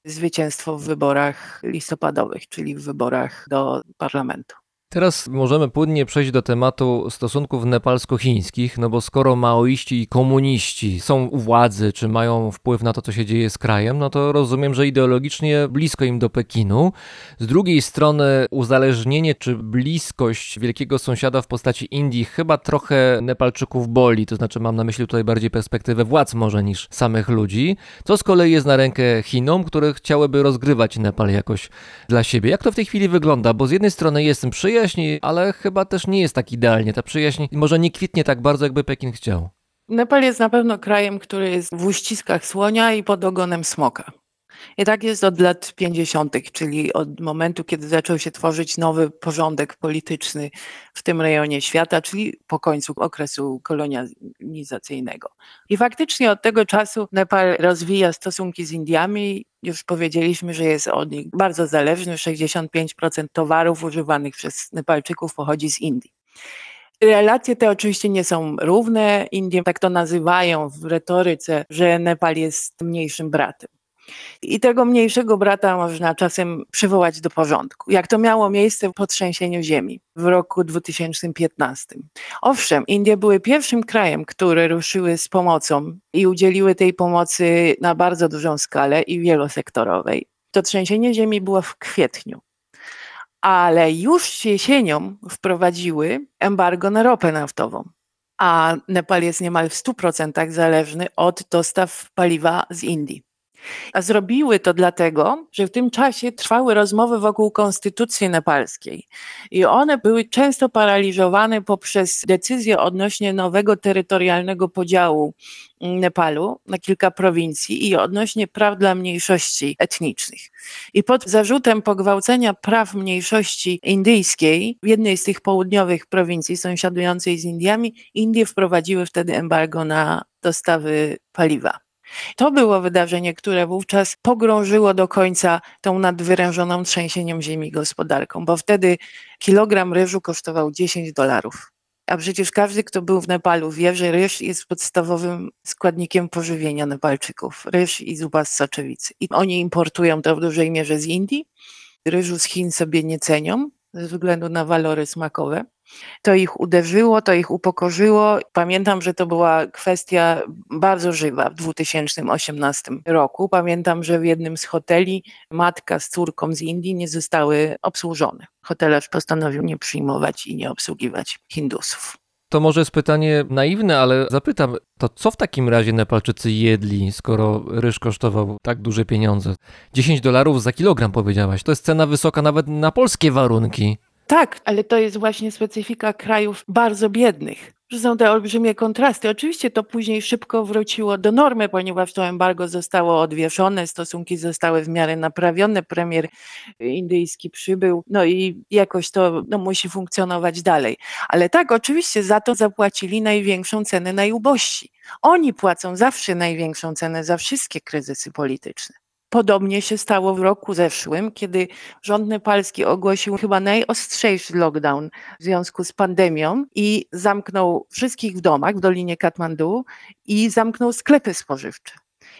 zwycięstwo w wyborach listopadowych, czyli w wyborach do parlamentu.
Teraz możemy płynnie przejść do tematu stosunków nepalsko-chińskich, no bo skoro maoiści i komuniści są u władzy, czy mają wpływ na to, co się dzieje z krajem, no to rozumiem, że ideologicznie blisko im do Pekinu. Z drugiej strony uzależnienie czy bliskość wielkiego sąsiada w postaci Indii chyba trochę Nepalczyków boli, to znaczy mam na myśli tutaj bardziej perspektywę władz może niż samych ludzi, co z kolei jest na rękę Chinom, które chciałyby rozgrywać Nepal jakoś dla siebie. Jak to w tej chwili wygląda? Bo z jednej strony jestem przyjaźń, przyjaźń, ale chyba też nie jest tak idealnie. Ta przyjaźń może nie kwitnie tak bardzo, jakby Pekin chciał.
Nepal jest na pewno krajem, który jest w uściskach słonia i pod ogonem smoka. I tak jest od lat 50., czyli od momentu, kiedy zaczął się tworzyć nowy porządek polityczny w tym rejonie świata, czyli po końcu okresu kolonizacyjnego. I faktycznie od tego czasu Nepal rozwija stosunki z Indiami. Już powiedzieliśmy, że jest od nich bardzo zależny. 65% towarów używanych przez Nepalczyków pochodzi z Indii. Relacje te oczywiście nie są równe. Indie tak to nazywają w retoryce, że Nepal jest mniejszym bratem. I tego mniejszego brata można czasem przywołać do porządku, jak to miało miejsce po trzęsieniu ziemi w roku 2015. Owszem, Indie były pierwszym krajem, które ruszyły z pomocą i udzieliły tej pomocy na bardzo dużą skalę i wielosektorowej. To trzęsienie ziemi było w kwietniu ale już jesienią wprowadziły embargo na ropę naftową. A Nepal jest niemal w 100% zależny od dostaw paliwa z Indii. A zrobiły to dlatego, że w tym czasie trwały rozmowy wokół konstytucji nepalskiej i one były często paraliżowane poprzez decyzje odnośnie nowego terytorialnego podziału Nepalu na kilka prowincji i odnośnie praw dla mniejszości etnicznych. I pod zarzutem pogwałcenia praw mniejszości indyjskiej w jednej z tych południowych prowincji sąsiadującej z Indiami, Indie wprowadziły wtedy embargo na dostawy paliwa. To było wydarzenie, które wówczas pogrążyło do końca tą nadwyrężoną trzęsieniem ziemi gospodarką, bo wtedy kilogram ryżu kosztował 10 dolarów. A przecież każdy, kto był w Nepalu, wie, że ryż jest podstawowym składnikiem pożywienia Nepalczyków. Ryż i zupa z soczewicy. I oni importują to w dużej mierze z Indii. Ryżu z Chin sobie nie cenią ze względu na walory smakowe. To ich uderzyło, to ich upokorzyło. Pamiętam, że to była kwestia bardzo żywa w 2018 roku. Pamiętam, że w jednym z hoteli matka z córką z Indii nie zostały obsłużone. Hotelarz postanowił nie przyjmować i nie obsługiwać Hindusów.
To może jest pytanie naiwne, ale zapytam, to co w takim razie Nepalczycy jedli, skoro ryż kosztował tak duże pieniądze? 10 dolarów za kilogram powiedziałaś, to jest cena wysoka nawet na polskie warunki.
Tak, ale to jest właśnie specyfika krajów bardzo biednych, są te olbrzymie kontrasty. Oczywiście to później szybko wróciło do normy, ponieważ to embargo zostało odwieszone, stosunki zostały w miarę naprawione, premier indyjski przybył, no i jakoś to no, musi funkcjonować dalej. Ale tak, oczywiście za to zapłacili największą cenę najubożsi. Oni płacą zawsze największą cenę za wszystkie kryzysy polityczne. Podobnie się stało w roku zeszłym, kiedy rząd nepalski ogłosił chyba najostrzejszy lockdown w związku z pandemią i zamknął wszystkich w domach w Dolinie Katmandu i zamknął sklepy spożywcze.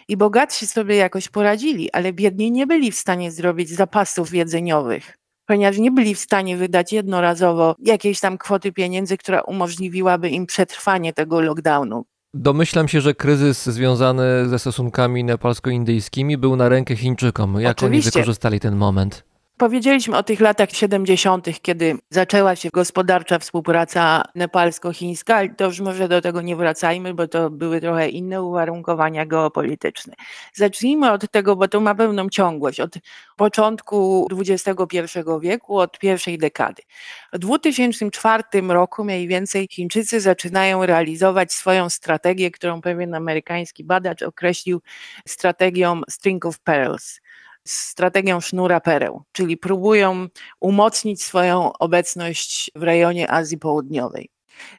I bogatsi sobie jakoś poradzili, ale biedni nie byli w stanie zrobić zapasów jedzeniowych ponieważ nie byli w stanie wydać jednorazowo jakiejś tam kwoty pieniędzy, która umożliwiłaby im przetrwanie tego lockdownu.
Domyślam się, że kryzys związany ze stosunkami nepalsko-indyjskimi był na rękę Chińczykom. Jak
Oczywiście.
oni wykorzystali ten moment?
Powiedzieliśmy o tych latach 70., kiedy zaczęła się gospodarcza współpraca nepalsko-chińska, ale to już może do tego nie wracajmy, bo to były trochę inne uwarunkowania geopolityczne. Zacznijmy od tego, bo to ma pewną ciągłość, od początku XXI wieku, od pierwszej dekady. W 2004 roku mniej więcej Chińczycy zaczynają realizować swoją strategię, którą pewien amerykański badacz określił strategią String of Pearls strategią sznura pereł, czyli próbują umocnić swoją obecność w rejonie Azji Południowej.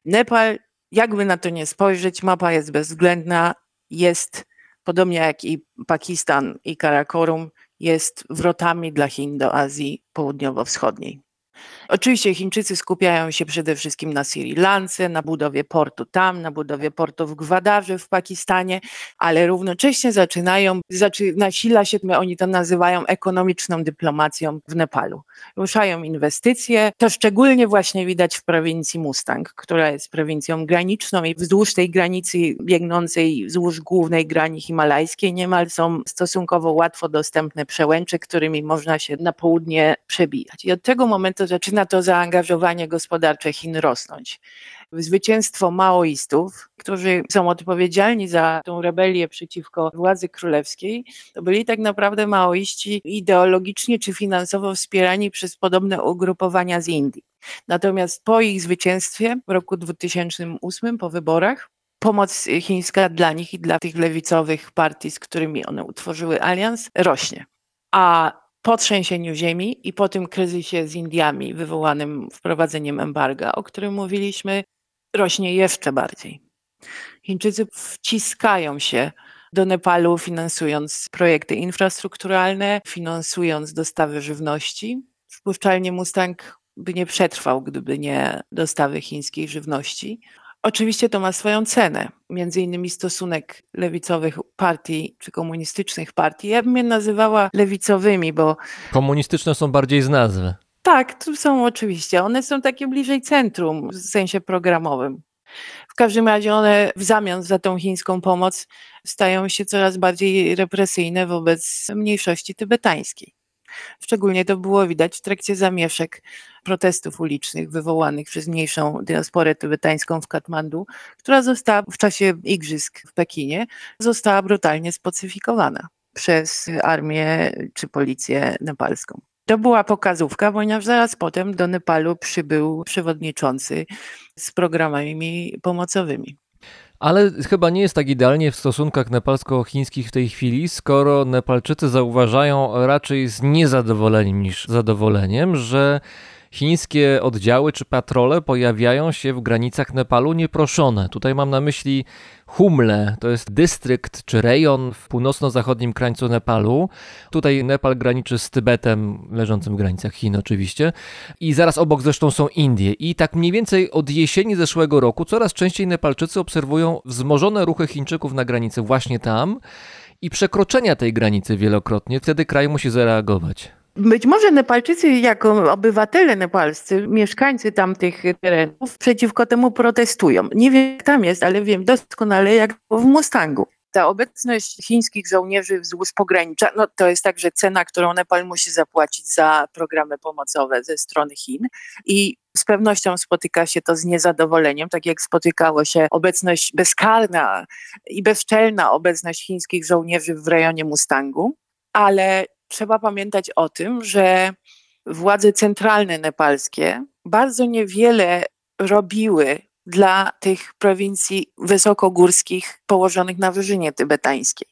Nepal, jakby na to nie spojrzeć, mapa jest bezwzględna, jest podobnie jak i Pakistan i Karakorum, jest wrotami dla Chin do Azji Południowo-Wschodniej. Oczywiście Chińczycy skupiają się przede wszystkim na Sri Lance, na budowie portu tam, na budowie portu w Gwadarze w Pakistanie, ale równocześnie zaczynają, zaczy, nasila się, oni to nazywają ekonomiczną dyplomacją w Nepalu. Ruszają inwestycje, to szczególnie właśnie widać w prowincji Mustang, która jest prowincją graniczną i wzdłuż tej granicy biegnącej wzdłuż głównej grani himalajskiej niemal są stosunkowo łatwo dostępne przełęcze, którymi można się na południe przebijać. I od tego momentu zaczyna to zaangażowanie gospodarcze Chin rosnąć. Zwycięstwo maoistów, którzy są odpowiedzialni za tą rebelię przeciwko władzy królewskiej, to byli tak naprawdę maoiści ideologicznie czy finansowo wspierani przez podobne ugrupowania z Indii. Natomiast po ich zwycięstwie w roku 2008, po wyborach, pomoc chińska dla nich i dla tych lewicowych partii, z którymi one utworzyły alians, rośnie. A po trzęsieniu ziemi i po tym kryzysie z Indiami wywołanym wprowadzeniem embarga, o którym mówiliśmy, rośnie jeszcze bardziej. Chińczycy wciskają się do Nepalu, finansując projekty infrastrukturalne, finansując dostawy żywności. Wpuszczalnie Mustang by nie przetrwał, gdyby nie dostawy chińskiej żywności. Oczywiście to ma swoją cenę, między innymi stosunek lewicowych partii czy komunistycznych partii. Ja bym je nazywała lewicowymi, bo.
Komunistyczne są bardziej z nazwy.
Tak, tu są oczywiście. One są takie bliżej centrum w sensie programowym. W każdym razie one w zamian za tą chińską pomoc stają się coraz bardziej represyjne wobec mniejszości tybetańskiej. Szczególnie to było widać w trakcie zamieszek protestów ulicznych wywołanych przez mniejszą diasporę tybetańską w Katmandu, która została w czasie igrzysk w Pekinie została brutalnie spacyfikowana przez armię czy policję nepalską. To była pokazówka, ponieważ zaraz potem do Nepalu przybył przewodniczący z programami pomocowymi.
Ale chyba nie jest tak idealnie w stosunkach nepalsko-chińskich w tej chwili, skoro Nepalczycy zauważają raczej z niezadowoleniem niż zadowoleniem, że chińskie oddziały czy patrole pojawiają się w granicach Nepalu nieproszone. Tutaj mam na myśli Humle, to jest dystrykt czy rejon w północno-zachodnim krańcu Nepalu. Tutaj Nepal graniczy z Tybetem, leżącym w granicach Chin oczywiście. I zaraz obok zresztą są Indie. I tak mniej więcej od jesieni zeszłego roku coraz częściej Nepalczycy obserwują wzmożone ruchy Chińczyków na granicy właśnie tam i przekroczenia tej granicy wielokrotnie. Wtedy kraj musi zareagować.
Być może Nepalczycy, jako obywatele nepalscy, mieszkańcy tamtych terenów, przeciwko temu protestują. Nie wiem, jak tam jest, ale wiem doskonale, jak w Mustangu. Ta obecność chińskich żołnierzy wzdłuż pogranicza, no to jest także cena, którą Nepal musi zapłacić za programy pomocowe ze strony Chin. I z pewnością spotyka się to z niezadowoleniem, tak jak spotykało się obecność bezkarna i bezczelna obecność chińskich żołnierzy w rejonie Mustangu. Ale trzeba pamiętać o tym, że władze centralne nepalskie bardzo niewiele robiły dla tych prowincji wysokogórskich położonych na wyżynie tybetańskiej.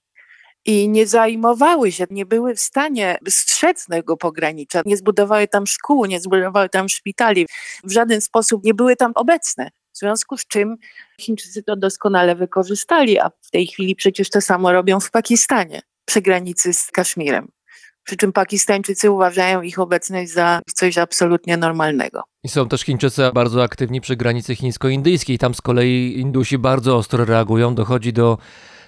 I nie zajmowały się, nie były w stanie strzec tego pogranicza, nie zbudowały tam szkół, nie zbudowały tam szpitali, w żaden sposób nie były tam obecne. W związku z czym Chińczycy to doskonale wykorzystali, a w tej chwili przecież to samo robią w Pakistanie, przy granicy z Kaszmirem przy czym Pakistańczycy uważają ich obecność za coś absolutnie normalnego.
I są też Chińczycy bardzo aktywni przy granicy chińsko-indyjskiej. Tam z kolei Indusi bardzo ostro reagują, dochodzi do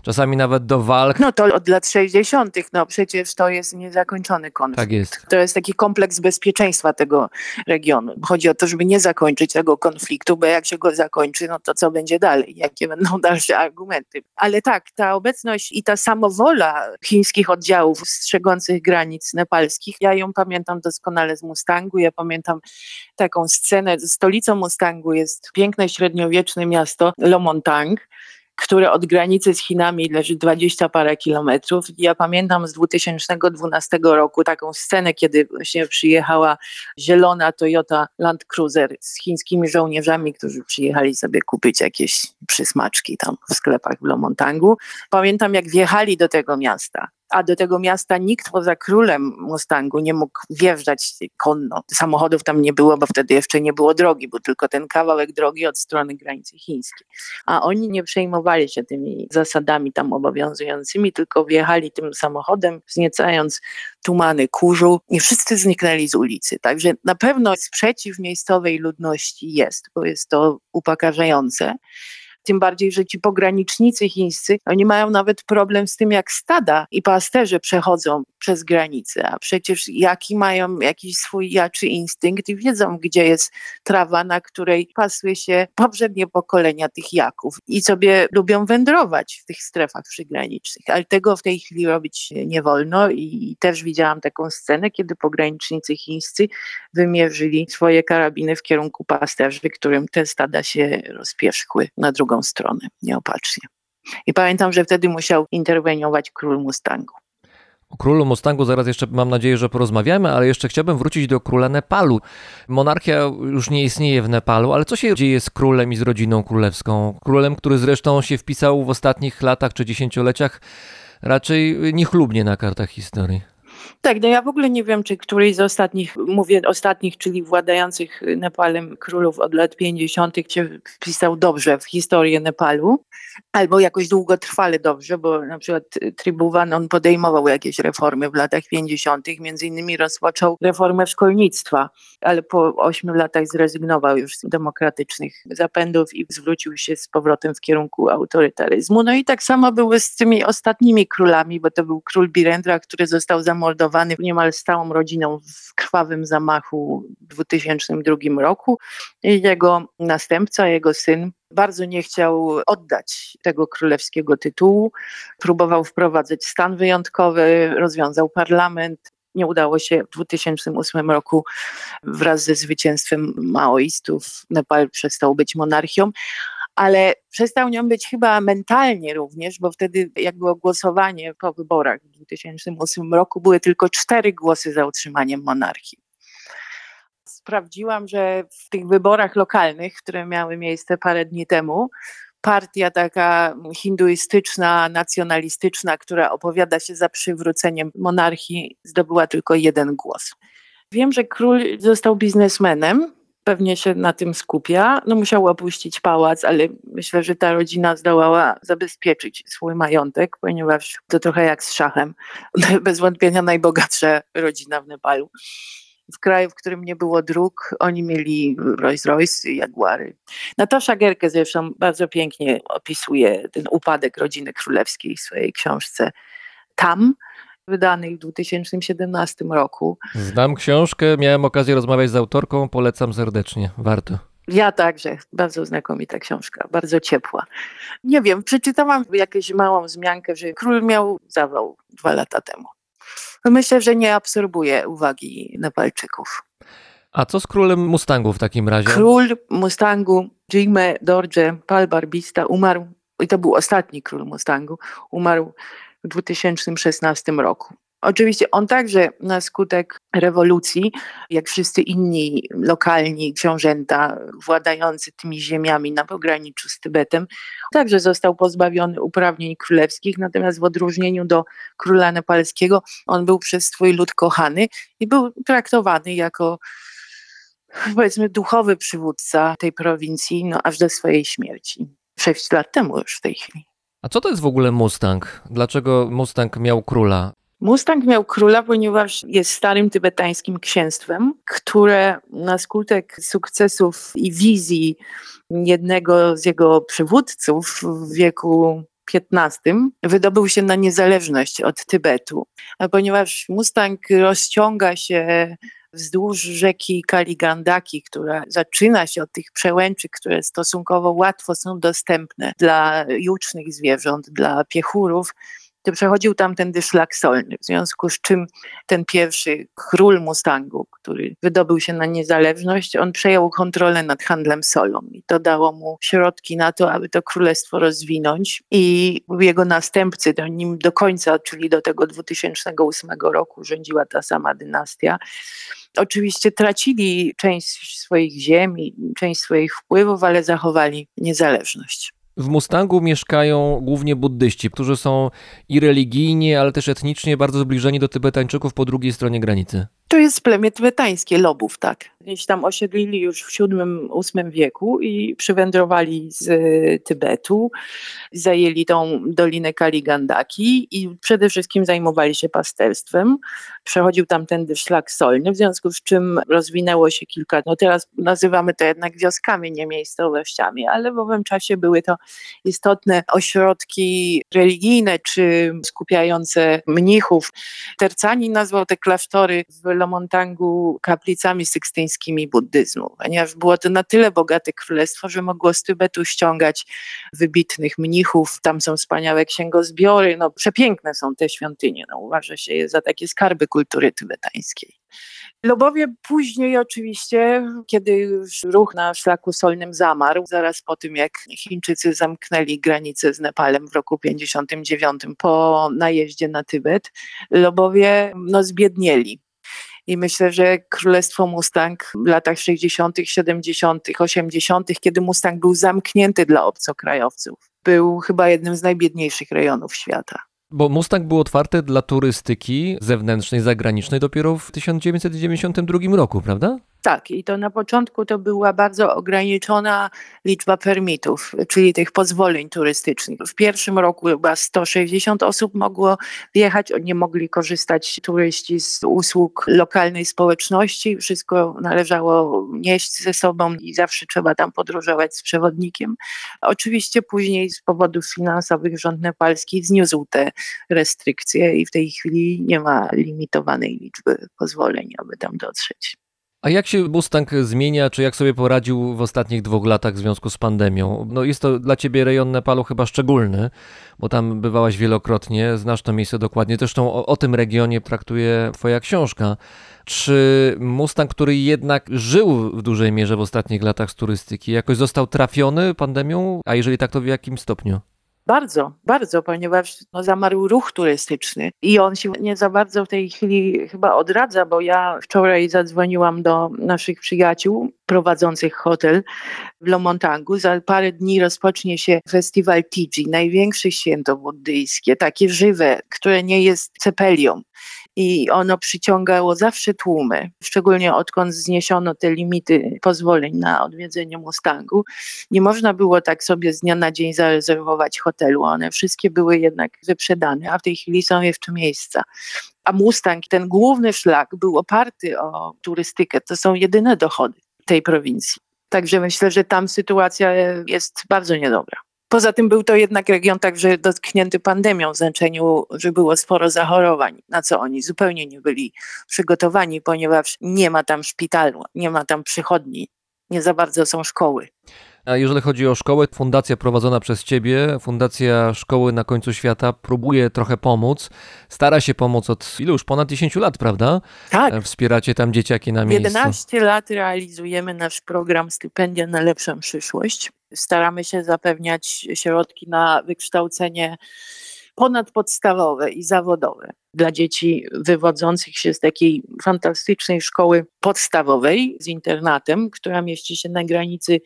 czasami nawet do walk.
No to od lat 60., no przecież to jest niezakończony konflikt.
Tak jest.
To jest taki kompleks bezpieczeństwa tego regionu. Chodzi o to, żeby nie zakończyć tego konfliktu, bo jak się go zakończy, no to co będzie dalej? Jakie będą dalsze argumenty? Ale tak, ta obecność i ta samowola chińskich oddziałów strzegących granic nepalskich, ja ją pamiętam doskonale z Mustangu. Ja pamiętam taką scenę. Stolicą Mustangu jest piękne średniowieczne miasto Lomontang które od granicy z Chinami leży 20 parę kilometrów. Ja pamiętam z 2012 roku taką scenę, kiedy właśnie przyjechała zielona Toyota Land Cruiser z chińskimi żołnierzami, którzy przyjechali sobie kupić jakieś przysmaczki tam w sklepach w Lomontangu. Pamiętam jak wjechali do tego miasta a do tego miasta nikt poza królem Mustangu nie mógł wjeżdżać konno. Samochodów tam nie było, bo wtedy jeszcze nie było drogi, był tylko ten kawałek drogi od strony granicy chińskiej. A oni nie przejmowali się tymi zasadami tam obowiązującymi, tylko wjechali tym samochodem, wzniecając tumany kurzu i wszyscy zniknęli z ulicy. Także na pewno sprzeciw miejscowej ludności jest, bo jest to upokarzające. Tym bardziej, że ci pogranicznicy chińscy, oni mają nawet problem z tym, jak stada i pasterze przechodzą przez granicę, a przecież jaki mają jakiś swój jaczy instynkt i wiedzą, gdzie jest trawa, na której pasły się poprzednie pokolenia tych jaków i sobie lubią wędrować w tych strefach przygranicznych, ale tego w tej chwili robić nie wolno i też widziałam taką scenę, kiedy pogranicznicy chińscy wymierzyli swoje karabiny w kierunku pasterzy, którym te stada się rozpierzchły na drugą drugą stronę, nieopatrznie. I pamiętam, że wtedy musiał interweniować król Mustangu.
O królu Mustangu zaraz jeszcze mam nadzieję, że porozmawiamy, ale jeszcze chciałbym wrócić do króla Nepalu. Monarchia już nie istnieje w Nepalu, ale co się dzieje z królem i z rodziną królewską? Królem, który zresztą się wpisał w ostatnich latach czy dziesięcioleciach raczej niechlubnie na kartach historii.
Tak, no ja w ogóle nie wiem, czy któryś z ostatnich, mówię ostatnich, czyli władających Nepalem królów od lat 50. się wpisał dobrze w historię Nepalu, albo jakoś długotrwale dobrze, bo na przykład Tribhuvan on podejmował jakieś reformy w latach 50., między innymi rozpoczął reformę szkolnictwa, ale po ośmiu latach zrezygnował już z demokratycznych zapędów i zwrócił się z powrotem w kierunku autorytaryzmu. No i tak samo było z tymi ostatnimi królami, bo to był król Birendra, który został zamordowany niemal z całą rodziną w krwawym zamachu w 2002 roku. Jego następca, jego syn bardzo nie chciał oddać tego królewskiego tytułu. Próbował wprowadzać stan wyjątkowy, rozwiązał parlament. Nie udało się w 2008 roku wraz ze zwycięstwem maoistów. Nepal przestał być monarchią, ale przestał nią być chyba mentalnie również, bo wtedy jak było głosowanie po wyborach w 2008 roku, były tylko cztery głosy za utrzymaniem monarchii sprawdziłam, że w tych wyborach lokalnych, które miały miejsce parę dni temu, partia taka hinduistyczna, nacjonalistyczna, która opowiada się za przywróceniem monarchii, zdobyła tylko jeden głos. Wiem, że król został biznesmenem, pewnie się na tym skupia. No musiał opuścić pałac, ale myślę, że ta rodzina zdołała zabezpieczyć swój majątek, ponieważ to trochę jak z szachem. Bez wątpienia najbogatsza rodzina w Nepalu w kraju, w którym nie było dróg, oni mieli Rolls Royce, Jaguary. Natasza Gerke zresztą bardzo pięknie opisuje ten upadek rodziny królewskiej w swojej książce Tam, wydanej w 2017 roku.
Znam książkę, miałem okazję rozmawiać z autorką, polecam serdecznie, warto.
Ja także, bardzo znakomita książka, bardzo ciepła. Nie wiem, przeczytałam jakąś małą wzmiankę, że król miał zawał dwa lata temu myślę, że nie absorbuje uwagi Nepalczyków.
A co z królem Mustangu w takim razie?
Król Mustangu, Jigme Dorje Pal Barbista umarł, i to był ostatni król Mustangu, umarł 2016 roku. Oczywiście on także na skutek rewolucji, jak wszyscy inni lokalni książęta władający tymi ziemiami na pograniczu z Tybetem, także został pozbawiony uprawnień królewskich, natomiast w odróżnieniu do króla nepalskiego on był przez swój lud kochany i był traktowany jako powiedzmy duchowy przywódca tej prowincji, no aż do swojej śmierci. Sześć lat temu już w tej chwili.
A co to jest w ogóle Mustang? Dlaczego Mustang miał króla?
Mustang miał króla, ponieważ jest starym tybetańskim księstwem, które na skutek sukcesów i wizji jednego z jego przywódców w wieku XV wydobył się na niezależność od Tybetu. A ponieważ Mustang rozciąga się wzdłuż rzeki Kaligandaki, która zaczyna się od tych przełęczy, które stosunkowo łatwo są dostępne dla jucznych zwierząt, dla piechurów, to przechodził tamtędy szlak solny, w związku z czym ten pierwszy król Mustangu, który wydobył się na niezależność, on przejął kontrolę nad handlem solą i to dało mu środki na to, aby to królestwo rozwinąć i jego następcy do nim do końca, czyli do tego 2008 roku rządziła ta sama dynastia, oczywiście tracili część swoich ziemi, część swoich wpływów, ale zachowali niezależność.
W Mustangu mieszkają głównie buddyści, którzy są i religijnie, ale też etnicznie bardzo zbliżeni do Tybetańczyków po drugiej stronie granicy.
To jest plemię tybetańskie, Lobów, tak. Gdzieś tam osiedlili już w VII-VIII wieku i przywędrowali z e, Tybetu, zajęli tą dolinę Kaligandaki i przede wszystkim zajmowali się pasterstwem. Przechodził tamtędy szlak solny, w związku z czym rozwinęło się kilka, no teraz nazywamy to jednak wioskami, nie miejscowościami, ale w owym czasie były to istotne ośrodki religijne czy skupiające mnichów. Tercani nazwał te klasztory w Lomontangu kaplicami sykstyńskimi buddyzmu, ponieważ było to na tyle bogate królestwo, że mogło z Tybetu ściągać wybitnych mnichów. Tam są wspaniałe księgozbiory, no przepiękne są te świątynie, no, uważa się je za takie skarby kultury tybetańskiej. Lobowie później oczywiście, kiedy już ruch na szlaku solnym zamarł, zaraz po tym jak Chińczycy zamknęli granicę z Nepalem w roku 59 po najeździe na Tybet, Lobowie no, zbiednieli. I myślę, że Królestwo Mustang w latach 60., 70., 80., kiedy Mustang był zamknięty dla obcokrajowców, był chyba jednym z najbiedniejszych rejonów świata.
Bo Mustang był otwarty dla turystyki zewnętrznej, zagranicznej dopiero w 1992 roku, prawda?
Tak, i to na początku to była bardzo ograniczona liczba permitów, czyli tych pozwoleń turystycznych. W pierwszym roku chyba 160 osób mogło wjechać, nie mogli korzystać turyści z usług lokalnej społeczności. Wszystko należało nieść ze sobą i zawsze trzeba tam podróżować z przewodnikiem. Oczywiście później z powodów finansowych rząd nepalski zniósł te restrykcje i w tej chwili nie ma limitowanej liczby pozwoleń, aby tam dotrzeć.
A jak się Mustang zmienia, czy jak sobie poradził w ostatnich dwóch latach w związku z pandemią? No jest to dla ciebie rejon Nepalu chyba szczególny, bo tam bywałaś wielokrotnie, znasz to miejsce dokładnie. Zresztą o, o tym regionie traktuje twoja książka. Czy Mustang, który jednak żył w dużej mierze w ostatnich latach z turystyki, jakoś został trafiony pandemią? A jeżeli tak, to w jakim stopniu?
Bardzo, bardzo, ponieważ no, zamarł ruch turystyczny i on się nie za bardzo w tej chwili chyba odradza, bo ja wczoraj zadzwoniłam do naszych przyjaciół prowadzących hotel w Lomontangu. Za parę dni rozpocznie się festiwal Tiji, największe święto buddyjskie, takie żywe, które nie jest cepelią i ono przyciągało zawsze tłumy, szczególnie odkąd zniesiono te limity pozwoleń na odwiedzenie Mustangu. Nie można było tak sobie z dnia na dzień zarezerwować hotelu, one wszystkie były jednak wyprzedane, a w tej chwili są jeszcze miejsca. A Mustang, ten główny szlak był oparty o turystykę, to są jedyne dochody tej prowincji. Także myślę, że tam sytuacja jest bardzo niedobra. Poza tym był to jednak region także dotknięty pandemią w znaczeniu, że było sporo zachorowań, na co oni zupełnie nie byli przygotowani, ponieważ nie ma tam szpitalu, nie ma tam przychodni, nie za bardzo są szkoły.
A jeżeli chodzi o szkołę, fundacja prowadzona przez Ciebie, Fundacja Szkoły na końcu świata, próbuje trochę pomóc. Stara się pomóc od ilu już ponad 10 lat, prawda?
Tak.
Wspieracie tam dzieciaki na miejscu.
11 lat realizujemy nasz program Stypendia na lepszą przyszłość. Staramy się zapewniać środki na wykształcenie ponadpodstawowe i zawodowe dla dzieci wywodzących się z takiej fantastycznej szkoły podstawowej z internatem, która mieści się na granicy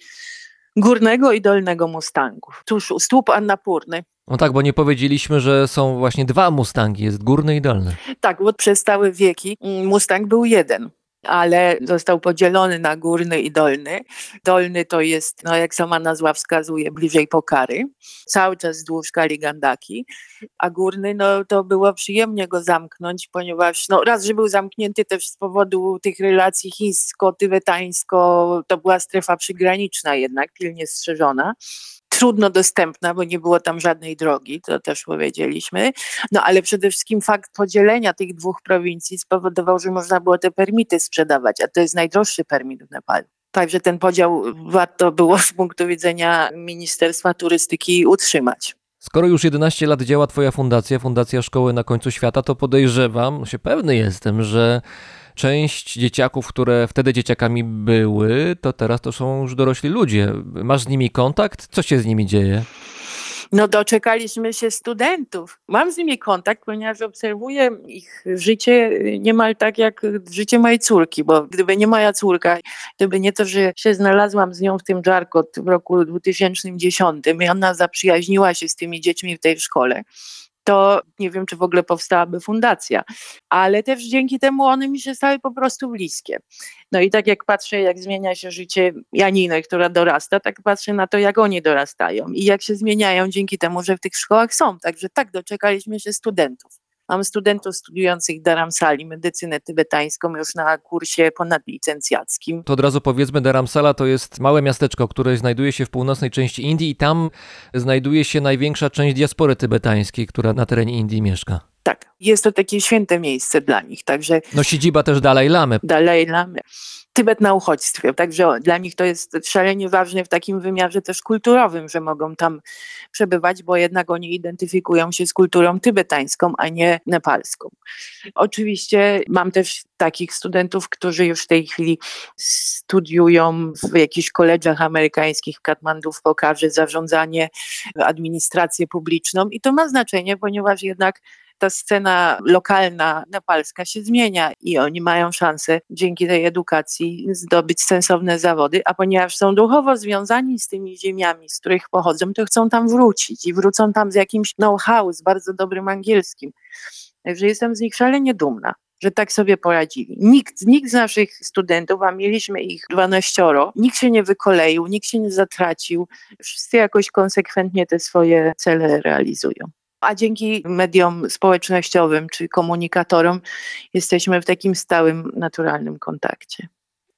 Górnego i Dolnego Mustangów, tuż u stóp Annapurny.
No tak, bo nie powiedzieliśmy, że są właśnie dwa Mustangi, jest górny i dolny.
Tak, bo przez całe wieki Mustang był jeden ale został podzielony na górny i dolny. Dolny to jest, no jak sama nazwa wskazuje, bliżej Pokary, cały czas wzdłuż Kaligandaki, a górny, no to było przyjemnie go zamknąć, ponieważ no raz, że był zamknięty też z powodu tych relacji chińsko-tybetańsko, to była strefa przygraniczna jednak, pilnie strzeżona trudno dostępna, bo nie było tam żadnej drogi, to też powiedzieliśmy. No ale przede wszystkim fakt podzielenia tych dwóch prowincji spowodował, że można było te permity sprzedawać, a to jest najdroższy permit w Nepalu. Także ten podział warto było z punktu widzenia Ministerstwa Turystyki utrzymać.
Skoro już 11 lat działa Twoja fundacja, Fundacja Szkoły na końcu świata, to podejrzewam, się pewny jestem, że część dzieciaków, które wtedy dzieciakami były, to teraz to są już dorośli ludzie. Masz z nimi kontakt? Co się z nimi dzieje?
No doczekaliśmy się studentów. Mam z nimi kontakt, ponieważ obserwuję ich życie niemal tak jak życie mojej córki, bo gdyby nie moja córka, gdyby nie to, że się znalazłam z nią w tym Jarkot w roku 2010 i ona zaprzyjaźniła się z tymi dziećmi w tej szkole, to nie wiem, czy w ogóle powstałaby fundacja. Ale też dzięki temu one mi się stały po prostu bliskie. No i tak jak patrzę, jak zmienia się życie Janiny, która dorasta, tak patrzę na to, jak oni dorastają i jak się zmieniają dzięki temu, że w tych szkołach są. Także tak, doczekaliśmy się studentów. Mam studentów studiujących Dharamsali, medycynę tybetańską już na kursie ponadlicencjackim.
To od razu powiedzmy, Dharamsala to jest małe miasteczko, które znajduje się w północnej części Indii i tam znajduje się największa część diaspory tybetańskiej, która na terenie Indii mieszka.
Tak, jest to takie święte miejsce dla nich, także
No siedziba też Dalaj Lamy.
Dalaj Lamy. Tybet na uchodźstwie, także dla nich to jest szalenie ważne w takim wymiarze też kulturowym, że mogą tam przebywać, bo jednak oni identyfikują się z kulturą tybetańską, a nie nepalską. Oczywiście mam też takich studentów, którzy już w tej chwili studiują w jakichś koledżach amerykańskich w Katmandu, w Pokarze, zarządzanie, administrację publiczną i to ma znaczenie, ponieważ jednak ta scena lokalna nepalska się zmienia i oni mają szansę dzięki tej edukacji zdobyć sensowne zawody, a ponieważ są duchowo związani z tymi ziemiami, z których pochodzą, to chcą tam wrócić i wrócą tam z jakimś know-how, z bardzo dobrym angielskim. Także jestem z nich szalenie dumna że tak sobie poradzili. Nikt, nikt z naszych studentów, a mieliśmy ich 12, nikt się nie wykoleił, nikt się nie zatracił. Wszyscy jakoś konsekwentnie te swoje cele realizują a dzięki mediom społecznościowym czy komunikatorom jesteśmy w takim stałym, naturalnym kontakcie.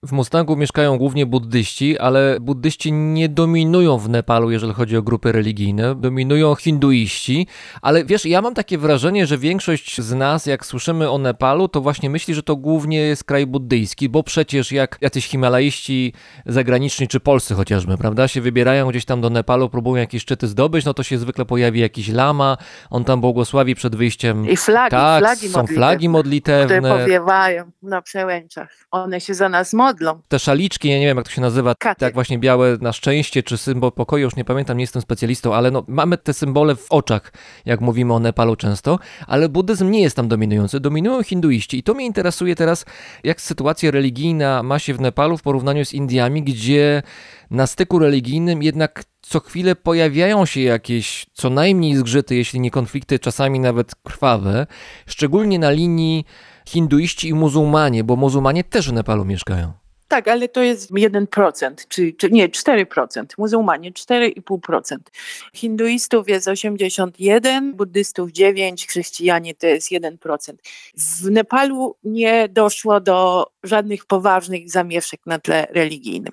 W Mustangu mieszkają głównie buddyści, ale buddyści nie dominują w Nepalu, jeżeli chodzi o grupy religijne. Dominują hinduiści, ale wiesz, ja mam takie wrażenie, że większość z nas, jak słyszymy o Nepalu, to właśnie myśli, że to głównie jest kraj buddyjski, bo przecież jak jacyś himalaiści zagraniczni, czy polscy chociażby, prawda, się wybierają gdzieś tam do Nepalu, próbują jakieś szczyty zdobyć, no to się zwykle pojawi jakiś lama, on tam błogosławi przed wyjściem.
I flagi,
tak,
flagi
są flagi modlitewne.
Które powiewają na przełęczach. One się za nas modlą
Te szaliczki, ja nie wiem jak to się nazywa,
Katy.
tak właśnie białe na szczęście, czy symbol pokoju, już nie pamiętam, nie jestem specjalistą, ale no, mamy te symbole w oczach, jak mówimy o Nepalu często, ale buddyzm nie jest tam dominujący, dominują hinduiści i to mnie interesuje teraz, jak sytuacja religijna ma się w Nepalu w porównaniu z Indiami, gdzie na styku religijnym jednak co chwilę pojawiają się jakieś co najmniej zgrzyty, jeśli nie konflikty, czasami nawet krwawe, szczególnie na linii hinduiści i muzułmanie, bo muzułmanie też w Nepalu mieszkają.
Tak, ale to jest 1%, czy, czy nie, 4%. Muzułmanie 4,5%. Hinduistów jest 81, buddystów 9, chrześcijanie to jest 1%. W Nepalu nie doszło do żadnych poważnych zamieszek na tle religijnym.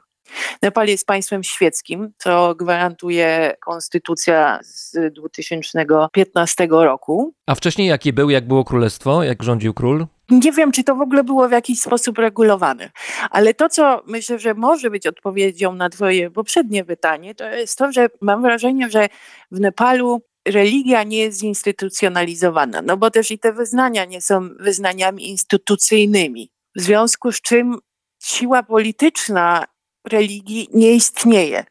Nepal jest państwem świeckim, co gwarantuje konstytucja z 2015 roku.
A wcześniej jaki był, jak było królestwo, jak rządził król?
Nie wiem, czy to w ogóle było w jakiś sposób regulowane, ale to, co myślę, że może być odpowiedzią na Twoje poprzednie pytanie, to jest to, że mam wrażenie, że w Nepalu religia nie jest zinstytucjonalizowana, no bo też i te wyznania nie są wyznaniami instytucyjnymi. W związku z czym siła polityczna religii nie istnieje.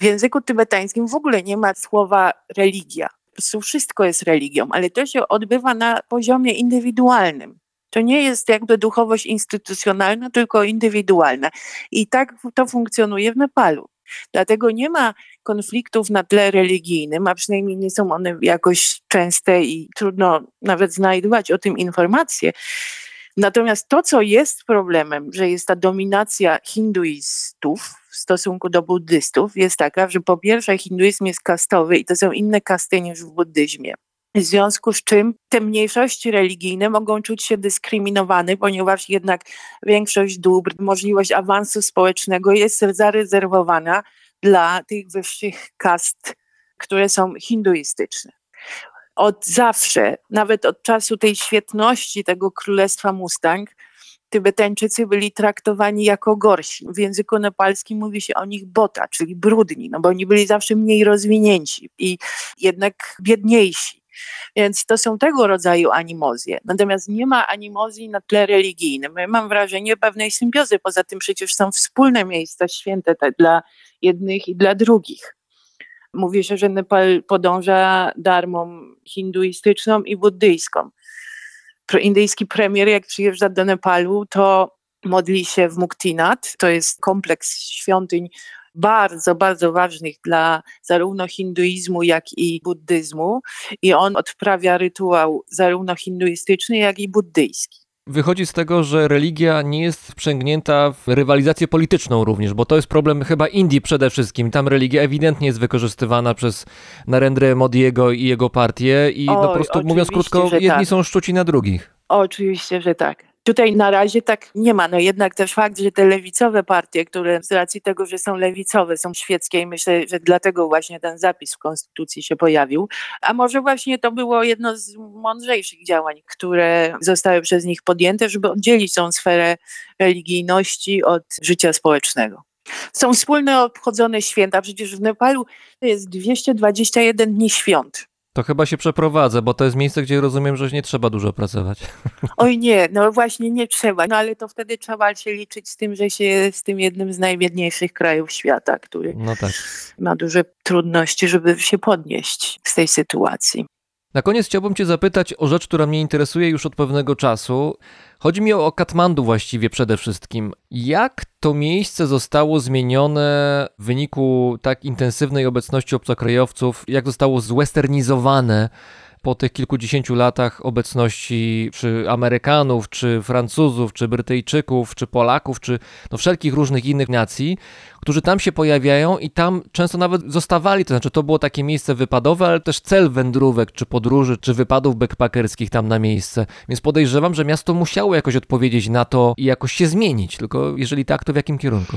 W języku tybetańskim w ogóle nie ma słowa religia. Po prostu wszystko jest religią, ale to się odbywa na poziomie indywidualnym. To nie jest jakby duchowość instytucjonalna, tylko indywidualna. I tak to funkcjonuje w Nepalu. Dlatego nie ma konfliktów na tle religijnym, a przynajmniej nie są one jakoś częste i trudno nawet znajdować o tym informacje. Natomiast to, co jest problemem, że jest ta dominacja hinduistów w stosunku do buddystów, jest taka, że po pierwsze hinduizm jest kastowy i to są inne kasty niż w buddyzmie. W związku z czym te mniejszości religijne mogą czuć się dyskryminowane, ponieważ jednak większość dóbr, możliwość awansu społecznego jest zarezerwowana dla tych wyższych kast, które są hinduistyczne. Od zawsze, nawet od czasu tej świetności tego królestwa Mustang, Tybetańczycy byli traktowani jako gorsi. W języku nepalskim mówi się o nich bota, czyli brudni, no bo oni byli zawsze mniej rozwinięci i jednak biedniejsi. Więc to są tego rodzaju animozje. Natomiast nie ma animozji na tle religijnym. Ja mam wrażenie pewnej symbiozy. Poza tym przecież są wspólne miejsca święte dla jednych i dla drugich. Mówi się, że Nepal podąża darmą hinduistyczną i buddyjską. Indyjski premier, jak przyjeżdża do Nepalu, to modli się w Muktinat. To jest kompleks świątyń bardzo, bardzo ważnych dla zarówno hinduizmu, jak i buddyzmu. I on odprawia rytuał zarówno hinduistyczny, jak i buddyjski.
Wychodzi z tego, że religia nie jest wprzęgnięta w rywalizację polityczną również, bo to jest problem chyba Indii przede wszystkim. Tam religia ewidentnie jest wykorzystywana przez Narendrę Modiego i jego partię i Oj, no po prostu mówiąc krótko, jedni tak. są szczuci na drugich.
Oczywiście, że tak. Tutaj na razie tak nie ma. No jednak też fakt, że te lewicowe partie, które z racji tego, że są lewicowe, są świeckie i myślę, że dlatego właśnie ten zapis w Konstytucji się pojawił. A może właśnie to było jedno z mądrzejszych działań, które zostały przez nich podjęte, żeby oddzielić tą sferę religijności od życia społecznego. Są wspólne obchodzone święta. Przecież w Nepalu jest 221 dni świąt.
To chyba się przeprowadzę, bo to jest miejsce, gdzie rozumiem, że nie trzeba dużo pracować.
Oj nie, no właśnie nie trzeba, no ale to wtedy trzeba się liczyć z tym, że się jest tym jednym z najbiedniejszych krajów świata, który
No tak.
ma duże trudności, żeby się podnieść z tej sytuacji.
Na koniec chciałbym Cię zapytać o rzecz, która mnie interesuje już od pewnego czasu. Chodzi mi o Katmandu właściwie przede wszystkim. Jak to miejsce zostało zmienione w wyniku tak intensywnej obecności obcokrajowców? Jak zostało zwesternizowane po tych kilkudziesięciu latach obecności czy Amerykanów, czy Francuzów, czy Brytyjczyków, czy Polaków, czy no wszelkich różnych innych nacji, którzy tam się pojawiają i tam często nawet zostawali, to znaczy to było takie miejsce wypadowe, ale też cel wędrówek, czy podróży, czy wypadów backpackerskich tam na miejsce. Więc podejrzewam, że miasto musiało jakoś odpowiedzieć na to i jakoś się zmienić, tylko jeżeli tak, to w jakim kierunku?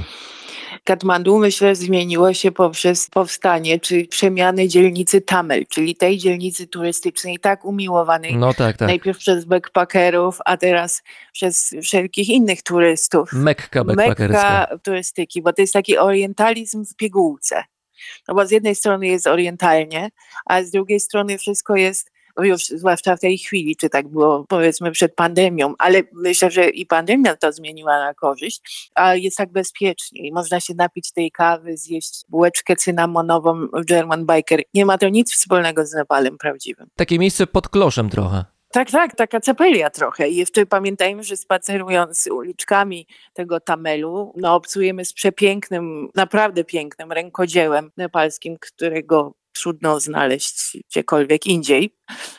Katmandu myślę zmieniło się poprzez powstanie czy przemiany dzielnicy Tamel, czyli tej dzielnicy turystycznej tak umiłowanej
No tak, tak.
najpierw przez backpackerów, a teraz przez wszelkich innych turystów.
Mekka backpackerska.
Mekka turystyki, bo to jest taki orientalizm w pigułce. No bo z jednej strony jest orientalnie, a z drugiej strony wszystko jest już zwłaszcza w tej chwili, czy tak było powiedzmy przed pandemią, ale myślę, że i pandemia to zmieniła na korzyść, a jest tak bezpiecznie i można się napić tej kawy, zjeść bułeczkę cynamonową w German Biker. Nie ma to nic wspólnego z Nepalem prawdziwym.
Takie miejsce pod kloszem trochę.
Tak, tak, taka cepelia trochę. I jeszcze pamiętajmy, że spacerując uliczkami tego Tamelu, no obcujemy z przepięknym, naprawdę pięknym rękodziełem nepalskim, którego trudno znaleźć gdziekolwiek indziej.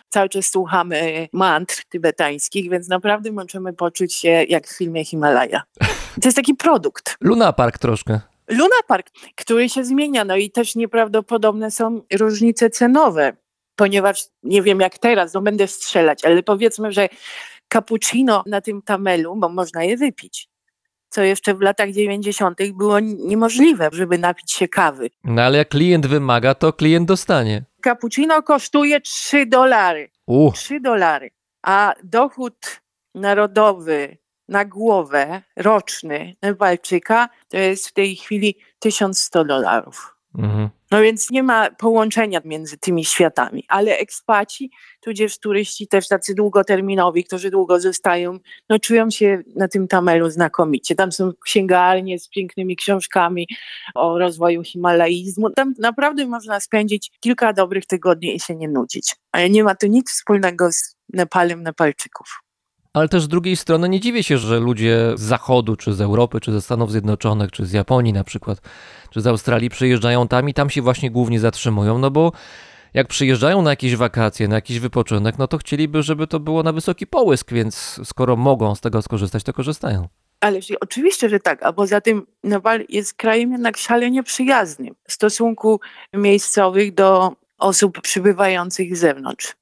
Cały czas słuchamy mantr tybetańskich, więc naprawdę możemy poczuć się jak w filmie Himalaja. To jest taki produkt.
Luna Park troszkę.
Luna Park, który się zmienia, no i też nieprawdopodobne są różnice cenowe, ponieważ nie wiem jak teraz, no będę strzelać, ale powiedzmy, że cappuccino na tym tamelu, bo można je wypić, co jeszcze w latach 90. było niemożliwe, żeby napić się kawy.
No ale jak klient wymaga, to klient dostanie.
Cappuccino kosztuje 3 dolary.
Uh,
3 dolary. A dochód narodowy na głowę roczny Nepalczyka to jest w tej chwili 1100 dolarów.
Mhm.
No więc nie ma połączenia między tymi światami, ale ekspaci, tudzież turyści też tacy długoterminowi, którzy długo zostają, no czują się na tym Tamelu znakomicie. Tam są księgarnie z pięknymi książkami o rozwoju himalaizmu. Tam naprawdę można spędzić kilka dobrych tygodni i się nie nudzić. Ale nie ma to nic wspólnego z Nepalem Nepalczyków.
Ale też z drugiej strony nie dziwię się, że ludzie z Zachodu, czy z Europy, czy ze Stanów Zjednoczonych, czy z Japonii na przykład, czy z Australii przyjeżdżają tam i tam się właśnie głównie zatrzymują, no bo jak przyjeżdżają na jakieś wakacje, na jakiś wypoczynek, no to chcieliby, żeby to było na wysoki połysk, więc skoro mogą z tego skorzystać, to korzystają.
Ale oczywiście, że tak, a poza tym Nepal jest krajem jednak szalenie przyjaznym w stosunku miejscowych do osób przybywających z zewnątrz.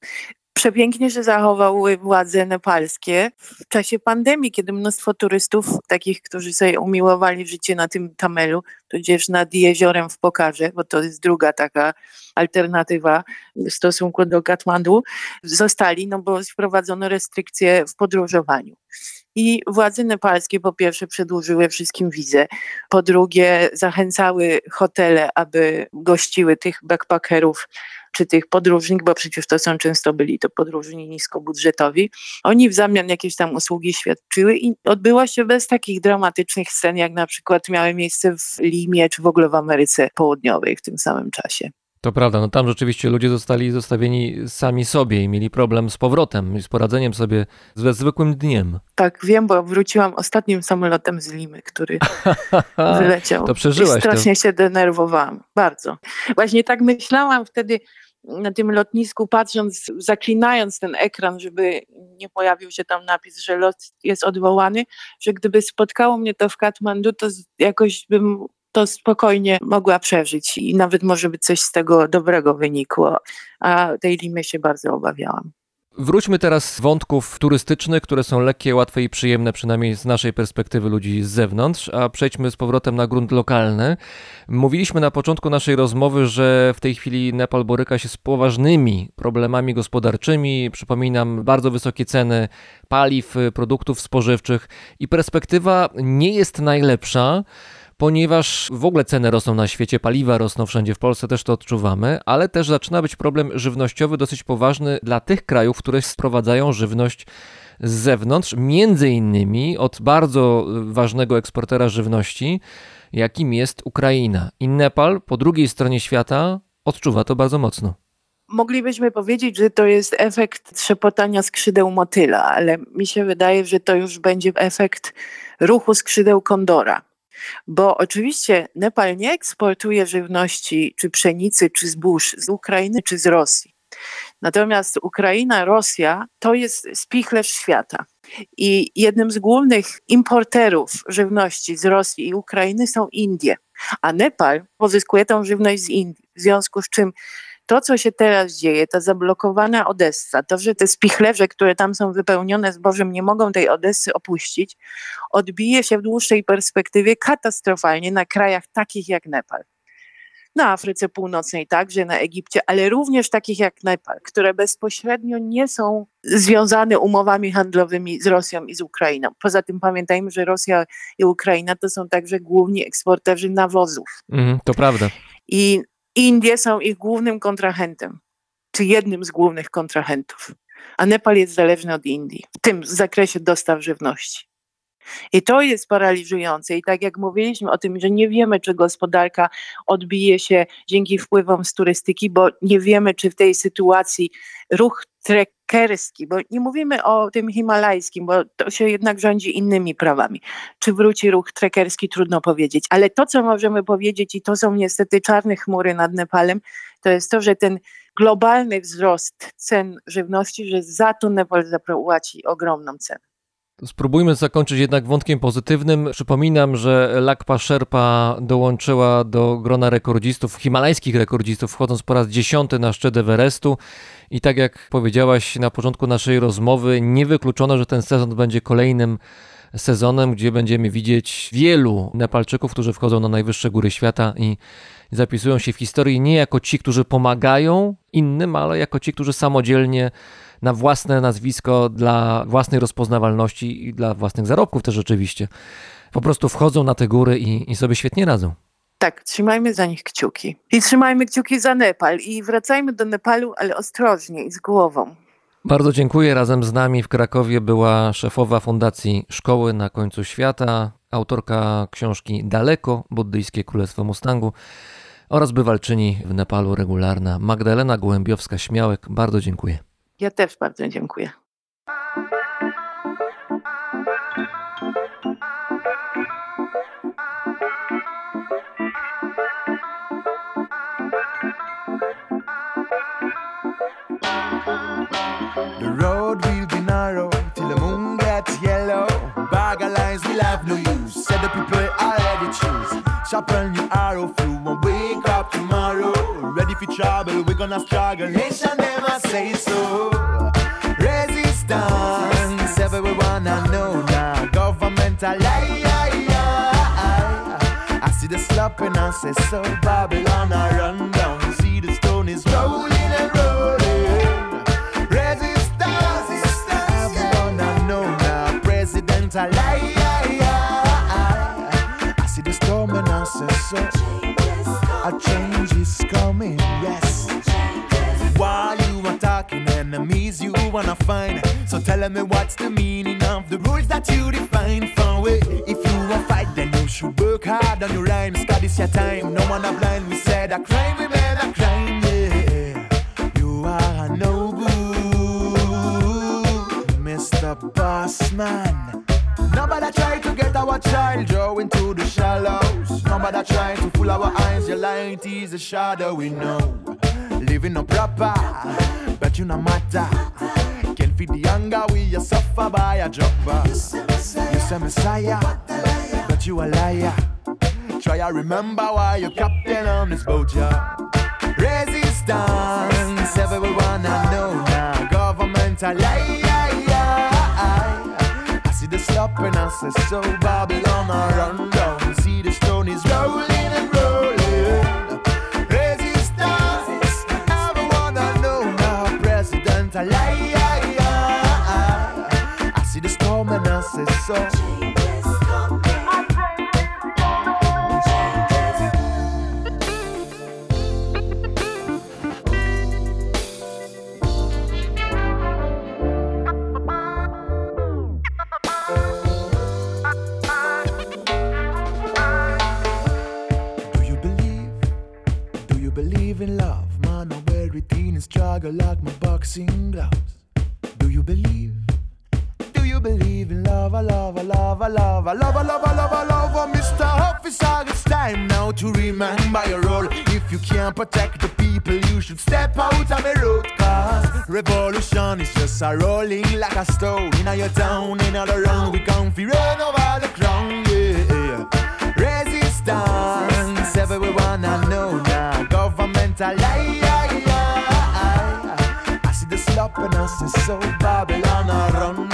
Przepięknie, że zachowały władze nepalskie w czasie pandemii, kiedy mnóstwo turystów, takich, którzy sobie umiłowali życie na tym Tamelu, tudzież nad jeziorem w Pokarze, bo to jest druga taka alternatywa w stosunku do Katmandu, zostali, no bo wprowadzono restrykcje w podróżowaniu. I władze nepalskie po pierwsze przedłużyły wszystkim wizę, po drugie zachęcały hotele, aby gościły tych backpackerów czy tych podróżnych, bo przecież to są często byli to podróżni niskobudżetowi. Oni w zamian jakieś tam usługi świadczyły i odbyło się bez takich dramatycznych scen, jak na przykład miały miejsce w Limie czy w ogóle w Ameryce Południowej w tym samym czasie.
To prawda, no tam rzeczywiście ludzie zostali zostawieni sami sobie i mieli problem z powrotem i z poradzeniem sobie ze zwykłym dniem.
Tak, wiem, bo wróciłam ostatnim samolotem z Limy, który wyleciał.
To przeżyłaś
I
to.
strasznie się denerwowałam, bardzo. Właśnie tak myślałam wtedy na tym lotnisku, patrząc, zaklinając ten ekran, żeby nie pojawił się tam napis, że lot jest odwołany, że gdyby spotkało mnie to w Katmandu, to jakoś bym to spokojnie mogła przeżyć i nawet może by coś z tego dobrego wynikło, a tej Limy się bardzo obawiałam.
Wróćmy teraz z wątków turystycznych, które są lekkie, łatwe i przyjemne, przynajmniej z naszej perspektywy ludzi z zewnątrz, a przejdźmy z powrotem na grunt lokalny. Mówiliśmy na początku naszej rozmowy, że w tej chwili Nepal boryka się z poważnymi problemami gospodarczymi. Przypominam, bardzo wysokie ceny paliw, produktów spożywczych i perspektywa nie jest najlepsza ponieważ w ogóle ceny rosną na świecie, paliwa rosną wszędzie, w Polsce też to odczuwamy, ale też zaczyna być problem żywnościowy dosyć poważny dla tych krajów, które sprowadzają żywność z zewnątrz, między innymi od bardzo ważnego eksportera żywności, jakim jest Ukraina. I Nepal po drugiej stronie świata odczuwa to bardzo mocno.
Moglibyśmy powiedzieć, że to jest efekt trzepotania skrzydeł motyla, ale mi się wydaje, że to już będzie efekt ruchu skrzydeł kondora. Bo oczywiście Nepal nie eksportuje żywności, czy pszenicy, czy zbóż z Ukrainy, czy z Rosji. Natomiast Ukraina, Rosja to jest spichlerz świata. I jednym z głównych importerów żywności z Rosji i Ukrainy są Indie. A Nepal pozyskuje tą żywność z Indii. W związku z czym to, co się teraz dzieje, ta zablokowana Odessa, to, że te spichlerze, które tam są wypełnione zbożem, nie mogą tej Odessy opuścić, odbije się w dłuższej perspektywie katastrofalnie na krajach takich jak Nepal. Na Afryce Północnej także, na Egipcie, ale również takich jak Nepal, które bezpośrednio nie są związane umowami handlowymi z Rosją i z Ukrainą. Poza tym pamiętajmy, że Rosja i Ukraina to są także główni eksporterzy nawozów.
Mm, to prawda.
I Indie są ich głównym kontrahentem, czy jednym z głównych kontrahentów. A Nepal jest zależny od Indii w tym zakresie dostaw żywności. I to jest paraliżujące. I tak jak mówiliśmy o tym, że nie wiemy, czy gospodarka odbije się dzięki wpływom z turystyki, bo nie wiemy, czy w tej sytuacji ruch trekerski, bo nie mówimy o tym himalajskim, bo to się jednak rządzi innymi prawami. Czy wróci ruch trekerski, trudno powiedzieć. Ale to, co możemy powiedzieć, i to są niestety czarne chmury nad Nepalem, to jest to, że ten globalny wzrost cen żywności, że za to Nepal zapłaci ogromną cenę.
Spróbujmy zakończyć jednak wątkiem pozytywnym. Przypominam, że Lakpa Sherpa dołączyła do grona rekordzistów, himalajskich rekordzistów, wchodząc po raz dziesiąty na szczyt Everestu. I tak jak powiedziałaś na początku naszej rozmowy, nie wykluczono, że ten sezon będzie kolejnym sezonem, gdzie będziemy widzieć wielu Nepalczyków, którzy wchodzą na najwyższe góry świata i zapisują się w historii nie jako ci, którzy pomagają innym, ale jako ci, którzy samodzielnie na własne nazwisko, dla własnej rozpoznawalności i dla własnych zarobków też oczywiście. Po prostu wchodzą na te góry i, i sobie świetnie radzą.
Tak, trzymajmy za nich kciuki. I trzymajmy kciuki za Nepal. I wracajmy do Nepalu, ale ostrożnie i z głową.
Bardzo dziękuję. Razem z nami w Krakowie była szefowa Fundacji Szkoły na końcu świata, autorka książki Daleko, buddyjskie królestwo Mustangu oraz bywalczyni w Nepalu regularna Magdalena Gołębiowska-Śmiałek. Bardzo dziękuję.
Ja też bardzo dziękuję.
The road will be narrow till the moon gets yellow. Bag lines will have no use. Said the people already choose. Sharpen your arrow through and wake up tomorrow. Ready for trouble, we're gonna struggle. Nation say so. Resistance, everyone I know now. Governmental lie. I see the slopping and say so. Babylon I run wanna find. So tell me what's the meaning of the rules that you define for it. If you want fight, then you should work hard on your rhymes. This your time, no one are blind. We said a crime, we made a crime, yeah. You are a noble, Mr. Bossman. Nobody try to get our child draw into the shallows. Nobody try to fool our eyes. Your light is a shadow we know. Living no proper, but you no matter. Feed the hunger we you suffer by a dropper. You say Messiah, but you a liar. Try to remember why you're captain on this boat, yeah. Resistance, everyone I know now. Government a lie. I see the slop and I say so. Babylon I run down. See the stone is rolling. It struggle like my boxing gloves. Do you believe? Do you believe in love? I love, I love, I love, I love, I love, I love, I love, oh, Mr. Officer. It's time now to remember your role. If you can't protect the people, you should step out of the road. Cause revolution is just a rolling like a stone. In your town, in all around, we come fi run over the crown. Yeah. Resistance, everyone I know now. Government a lie. I us is so Babylon. I run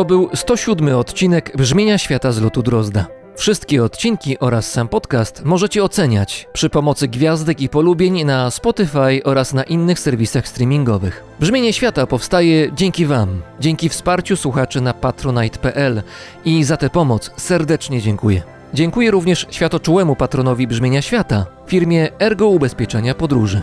To był 107 odcinek Brzmienia Świata z lotu Drozda. Wszystkie odcinki oraz sam podcast możecie oceniać przy pomocy gwiazdek i polubień na Spotify oraz na innych serwisach streamingowych. Brzmienie Świata powstaje dzięki Wam, dzięki wsparciu słuchaczy na patronite.pl i za tę pomoc serdecznie dziękuję. Dziękuję również światoczułemu patronowi Brzmienia Świata, firmie Ergo Ubezpieczenia Podróży.